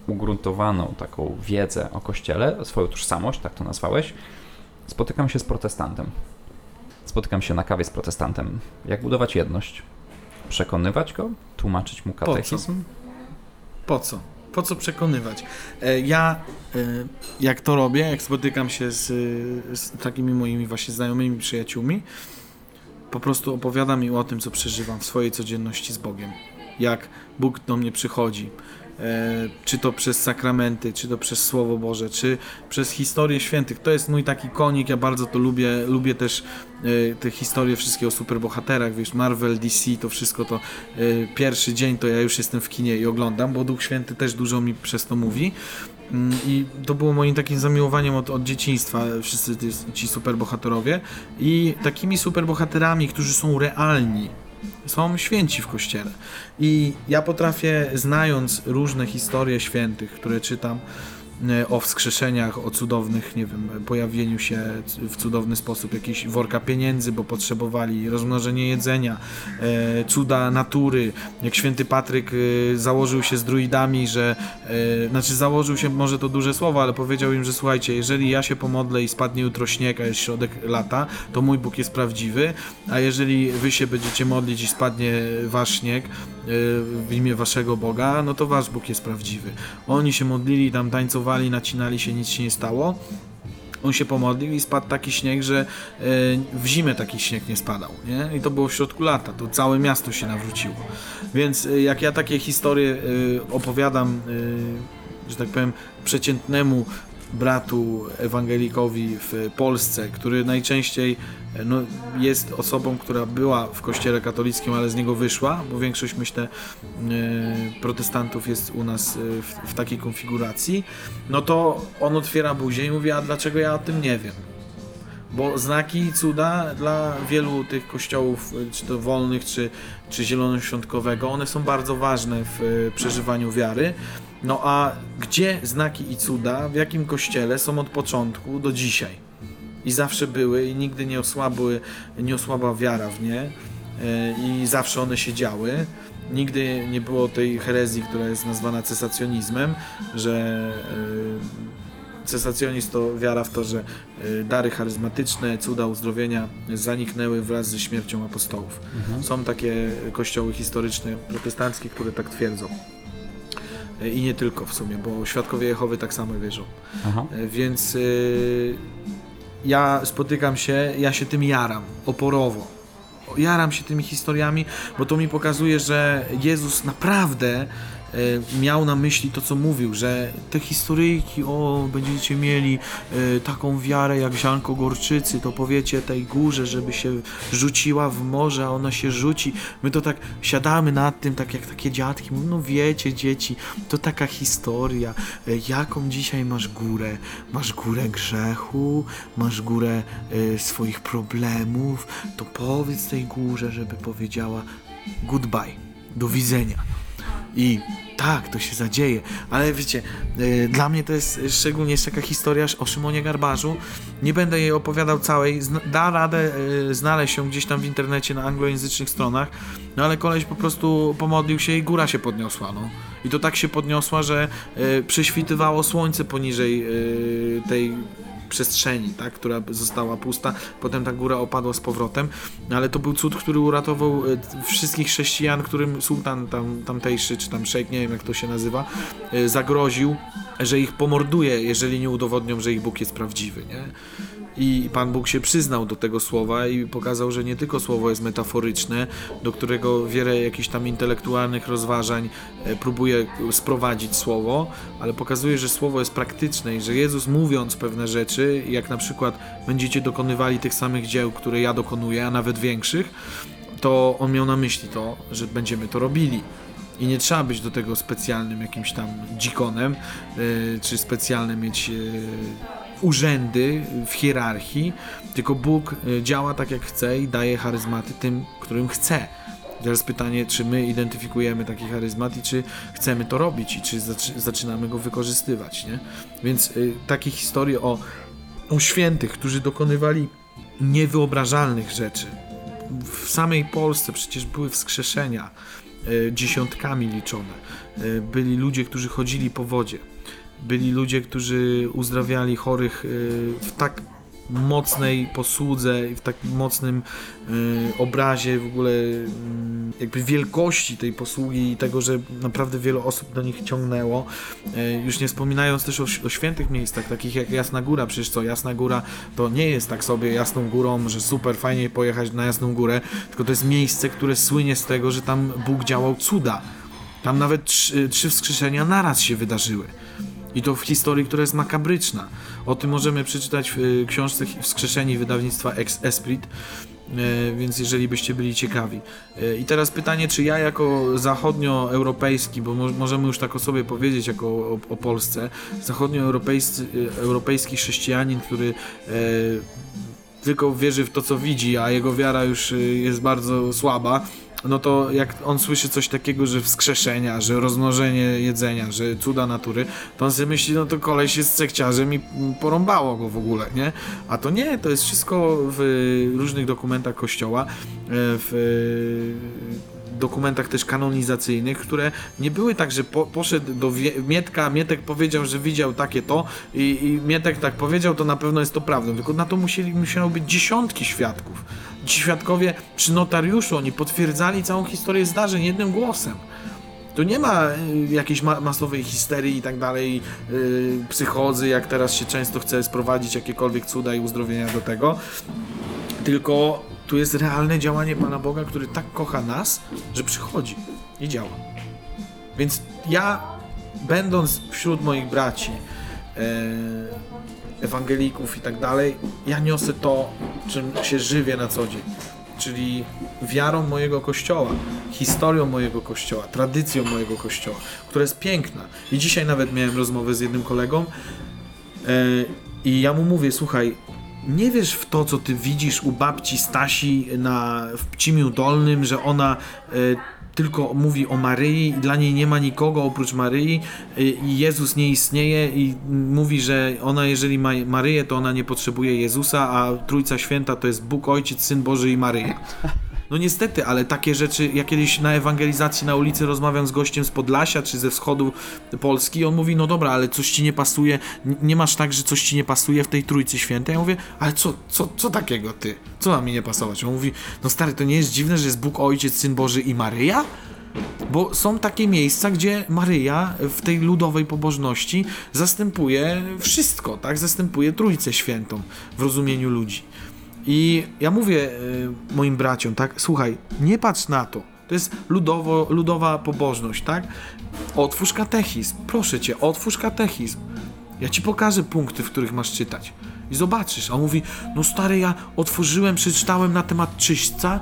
ugruntowaną taką wiedzę o Kościele, swoją tożsamość, tak to nazwałeś. Spotykam się z protestantem. Spotykam się na kawie z protestantem. Jak budować jedność? Przekonywać go? Tłumaczyć mu katechizm? Po co? Po co przekonywać? E, Ja, e, jak to robię, jak spotykam się z, z takimi moimi właśnie znajomymi, przyjaciółmi, po prostu opowiadam im o tym, co przeżywam w swojej codzienności z Bogiem. Jak Bóg do mnie przychodzi. E, czy to przez sakramenty, czy to przez Słowo Boże, czy przez historię świętych. To jest mój taki konik, ja bardzo to lubię. Lubię też e, te historie wszystkie o superbohaterach, wiesz, Marvel, DC, to wszystko to e, pierwszy dzień to ja już jestem w kinie i oglądam, bo Duch Święty też dużo mi przez to mówi. Mm, I to było moim takim zamiłowaniem od, od dzieciństwa, wszyscy ci superbohaterowie. I takimi superbohaterami, którzy są realni, są święci w kościele. I ja potrafię, znając różne historie świętych, które czytam, o wskrzeszeniach, o cudownych, nie wiem, pojawieniu się w cudowny sposób jakiejś worka pieniędzy, bo potrzebowali, rozmnożenie jedzenia, e, cuda natury, jak święty Patryk e, założył się z druidami, że, e, znaczy założył się, może to duże słowo, ale powiedział im, że słuchajcie, jeżeli ja się pomodlę i spadnie jutro śnieg, a jest środek lata, to mój Bóg jest prawdziwy, a jeżeli wy się będziecie modlić i spadnie wasz śnieg, w imię waszego Boga, no to wasz Bóg jest prawdziwy. Oni się modlili, tam tańcowali, nacinali się, nic się nie stało. On się pomodlił i spadł taki śnieg, że e, w zimę taki śnieg nie spadał, nie? I to było w środku lata, to całe miasto się nawróciło. Więc e, jak ja takie historie e, opowiadam, że tak powiem, przeciętnemu bratu ewangelikowi w Polsce, który najczęściej e, no, jest osobą, która była w kościele katolickim, ale z niego wyszła, bo większość myślę e, protestantów jest u nas e, w, w takiej konfiguracji, no to on otwiera buzię i mówi, a dlaczego ja o tym nie wiem? Bo znaki i cuda dla wielu tych kościołów, czy to wolnych, czy, czy zielonoświątkowego, one są bardzo ważne w przeżywaniu wiary. No a gdzie znaki i cuda, w jakim kościele są od początku do dzisiaj? I zawsze były i nigdy nie osłabły, nie osłabła wiara w nie e, i zawsze one się działy. Nigdy nie było tej herezji, która jest nazwana cesacjonizmem, że e, cesacjonizm to wiara w to, że e, dary charyzmatyczne, cuda uzdrowienia zaniknęły wraz ze śmiercią apostołów. Są takie kościoły historyczne protestanckie, które tak twierdzą. E, I nie tylko w sumie, bo świadkowie Jehowy tak samo wierzą. Aha. E, Więc y, ja spotykam się, ja się tym jaram, oporowo. Jaram się tymi historiami, bo to mi pokazuje, że Jezus naprawdę miał na myśli to, co mówił, że te historyjki, o, będziecie mieli y, taką wiarę jak ziarnko gorczycy, to powiecie tej górze, żeby się rzuciła w morze, a ona się rzuci. My to tak siadamy nad tym, tak jak takie dziadki, mówią, no wiecie dzieci, to taka historia, E, jaką dzisiaj masz górę? Masz górę grzechu, masz górę e, swoich problemów, to powiedz tej górze, żeby powiedziała goodbye, do widzenia. I tak, to się zadzieje, ale wiecie, e, dla mnie to jest szczególnie taka historia o Szymonie Garbarzu. Nie będę jej opowiadał całej, zna, da radę e, znaleźć ją gdzieś tam w internecie na anglojęzycznych stronach, no ale koleś po prostu pomodlił się i góra się podniosła, no. I to tak się podniosła, że e, prześwitywało słońce poniżej e, tej przestrzeni, tak, która została pusta. Potem ta góra opadła z powrotem, ale to był cud, który uratował e, wszystkich chrześcijan, którym sułtan tam, tamtejszy, czy tam szejk, nie wiem jak to się nazywa, e, zagroził, że ich pomorduje, jeżeli nie udowodnią, że ich Bóg jest prawdziwy, nie? I Pan Bóg się przyznał do tego słowa i pokazał, że nie tylko słowo jest metaforyczne, do którego wiele jakichś tam intelektualnych rozważań e, próbuje sprowadzić słowo, ale pokazuje, że słowo jest praktyczne i że Jezus mówiąc pewne rzeczy, jak na przykład będziecie dokonywali tych samych dzieł, które ja dokonuję, a nawet większych, to on miał na myśli to, że będziemy to robili. I nie trzeba być do tego specjalnym jakimś tam dzikonem, yy, czy specjalne mieć yy, urzędy w hierarchii, tylko Bóg yy, działa tak jak chce i daje charyzmaty tym, którym chce. Teraz pytanie, czy my identyfikujemy taki charyzmat i czy chcemy to robić i czy zaczy- zaczynamy go wykorzystywać, nie? Więc yy, takie historie o, o świętych, którzy dokonywali niewyobrażalnych rzeczy. W samej Polsce przecież były wskrzeszenia, e, dziesiątkami liczone. E, Byli ludzie, którzy chodzili po wodzie. Byli ludzie, którzy uzdrawiali chorych e, w tak mocnej posłudze i w tak mocnym e, obrazie w ogóle mm, jakby wielkości tej posługi i tego, że naprawdę wiele osób do nich ciągnęło. E, Już nie wspominając też o, o świętych miejscach, takich jak Jasna Góra, przecież co, Jasna Góra to nie jest tak sobie Jasną Górą, że super fajnie pojechać na Jasną Górę, tylko to jest miejsce, które słynie z tego, że tam Bóg działał cuda. Tam nawet trzy, trzy wskrzeszenia naraz się wydarzyły. I to w historii, która jest makabryczna. O tym możemy przeczytać w y, książce Wskrzeszeni wydawnictwa Ex Esprit, e, więc jeżeli byście byli ciekawi. E, I teraz pytanie, czy ja jako zachodnioeuropejski, bo mo- możemy już tak o sobie powiedzieć jako o, o Polsce, zachodnioeuropejski y, europejski chrześcijanin, który tylko wierzy w to, co widzi, a jego wiara już y, jest bardzo słaba, no to jak on słyszy coś takiego, że wskrzeszenia, że rozmnożenie jedzenia, że cuda natury, to on sobie myśli, no to koleś jest sekciarzem i porąbało go w ogóle, nie? A to nie, to jest wszystko w różnych dokumentach kościoła, e, w e, dokumentach też kanonizacyjnych, które nie były tak, że po, poszedł do Mietka, Mietek powiedział, że widział takie to i, i Mietek tak powiedział, to na pewno jest to prawdą, tylko na to musieli, musiało być dziesiątki świadków. Ci świadkowie przy notariuszu, oni potwierdzali całą historię zdarzeń jednym głosem. Tu nie ma y, jakiejś ma masowej histerii i tak dalej, y, psychozy, jak teraz się często chce sprowadzić jakiekolwiek cuda i uzdrowienia do tego. Tylko tu jest realne działanie Pana Boga, który tak kocha nas, że przychodzi i działa. Więc ja, będąc wśród moich braci, e, ewangelików i tak dalej, ja niosę to, czym się żywię na co dzień. Czyli wiarą mojego kościoła, historią mojego kościoła, tradycją mojego kościoła, która jest piękna. I dzisiaj nawet miałem rozmowę z jednym kolegą e, i ja mu mówię, słuchaj, nie wiesz w to, co ty widzisz u babci Stasi na, w Pcimiu Dolnym, że ona e, tylko mówi o Maryi i dla niej nie ma nikogo oprócz Maryi e, i Jezus nie istnieje i mówi, że ona jeżeli ma Maryję, to ona nie potrzebuje Jezusa, a Trójca Święta to jest Bóg, Ojciec, Syn Boży i Maryja. No niestety, ale takie rzeczy, ja kiedyś na ewangelizacji na ulicy rozmawiam z gościem z Podlasia czy ze wschodu Polski, on mówi, no dobra, ale coś ci nie pasuje, nie masz tak, że coś ci nie pasuje w tej Trójcy Świętej? Ja mówię, ale co, co, co takiego ty? Co ma mi nie pasować? On mówi, no stary, to nie jest dziwne, że jest Bóg, Ojciec, Syn Boży i Maryja? Bo są takie miejsca, gdzie Maryja w tej ludowej pobożności zastępuje wszystko, tak? Zastępuje Trójcę Świętą w rozumieniu ludzi. I ja mówię y, moim braciom, tak, słuchaj, nie patrz na to. To jest ludowo, ludowa pobożność, tak? Otwórz katechizm, proszę cię, otwórz katechizm. Ja ci pokażę punkty, w których masz czytać. I zobaczysz. A on mówi, no stary, ja otworzyłem, przeczytałem na temat czyśćca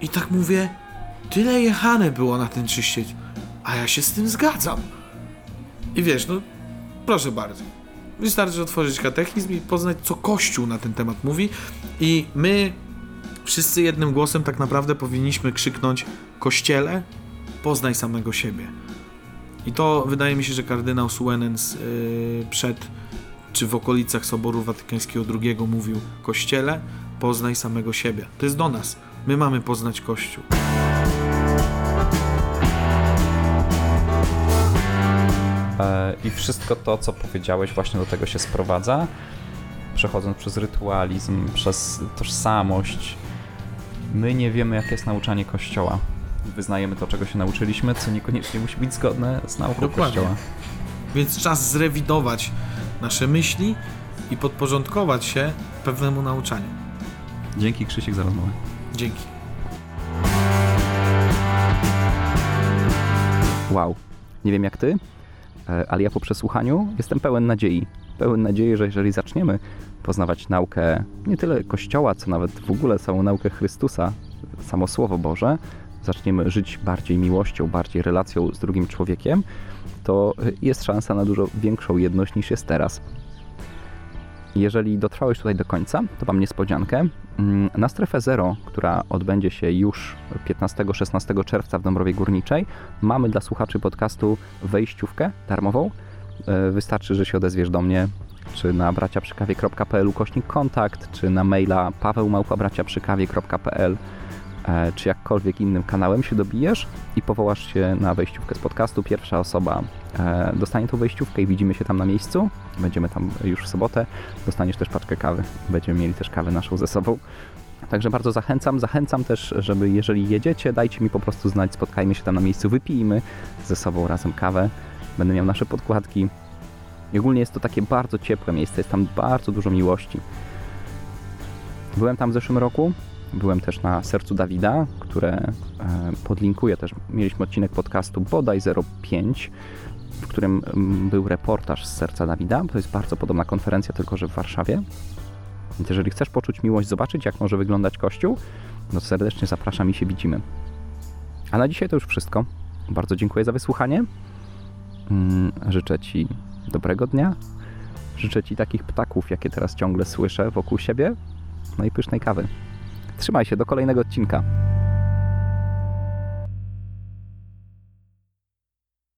i tak mówię, tyle jechane było na ten czyściec, a ja się z tym zgadzam. I wiesz, no, proszę bardzo. Wystarczy otworzyć katechizm i poznać, co Kościół na ten temat mówi. I my wszyscy jednym głosem tak naprawdę powinniśmy krzyknąć: Kościele, poznaj samego siebie. I to wydaje mi się, że kardynał Suenens yy, przed czy w okolicach Soboru Watykańskiego II mówił: Kościele, poznaj samego siebie. To jest do nas. My mamy poznać Kościół. I wszystko to, co powiedziałeś, właśnie do tego się sprowadza. Przechodząc przez rytualizm, przez tożsamość, my nie wiemy, jakie jest nauczanie Kościoła. Wyznajemy to, czego się nauczyliśmy, co niekoniecznie musi być zgodne z nauką Dokładnie. Kościoła. Więc czas zrewidować nasze myśli i podporządkować się pewnemu nauczaniu. Dzięki Krzysiek za rozmowę. Dzięki. Wow. Nie wiem jak ty, e, ale ja po przesłuchaniu jestem pełen nadziei. Pełen nadziei, że jeżeli zaczniemy poznawać naukę nie tyle Kościoła, co nawet w ogóle całą naukę Chrystusa, samo Słowo Boże, zaczniemy żyć bardziej miłością, bardziej relacją z drugim człowiekiem, to jest szansa na dużo większą jedność niż jest teraz. Jeżeli dotrwałeś tutaj do końca, to mam niespodziankę. Mm, Na strefę zero, która odbędzie się już 15-16 czerwca w Dąbrowie Górniczej, mamy dla słuchaczy podcastu wejściówkę darmową. E, Wystarczy, że się odezwiesz do mnie, czy na braciaprzykawie.pl ukośnik kontakt, czy na maila pawełmałpabraciaprzykawie.pl, czy jakkolwiek innym kanałem się dobijesz i powołasz się na wejściówkę z podcastu. Pierwsza osoba e, dostanie tą wejściówkę i widzimy się tam na miejscu. Będziemy tam już w sobotę. Dostaniesz też paczkę kawy. Będziemy mieli też kawę naszą ze sobą. Także bardzo zachęcam. Zachęcam też, żeby jeżeli jedziecie, dajcie mi po prostu znać, spotkajmy się tam na miejscu, wypijmy ze sobą razem kawę. Będę miał nasze podkładki. I ogólnie jest to takie bardzo ciepłe miejsce, jest tam bardzo dużo miłości. Byłem tam w zeszłym roku. Byłem też na Sercu Dawida, które e, podlinkuję też. Mieliśmy odcinek podcastu bodaj 05, w którym był reportaż z Serca Dawida. To jest bardzo podobna konferencja, tylko że w Warszawie. Więc jeżeli chcesz poczuć miłość, zobaczyć jak może wyglądać Kościół, no serdecznie zapraszam i się widzimy. A na dzisiaj to już wszystko. Bardzo dziękuję za wysłuchanie. Mm, Życzę Ci dobrego dnia. Życzę Ci takich ptaków, jakie teraz ciągle słyszę wokół siebie. No i pysznej kawy. Trzymaj się, do kolejnego odcinka.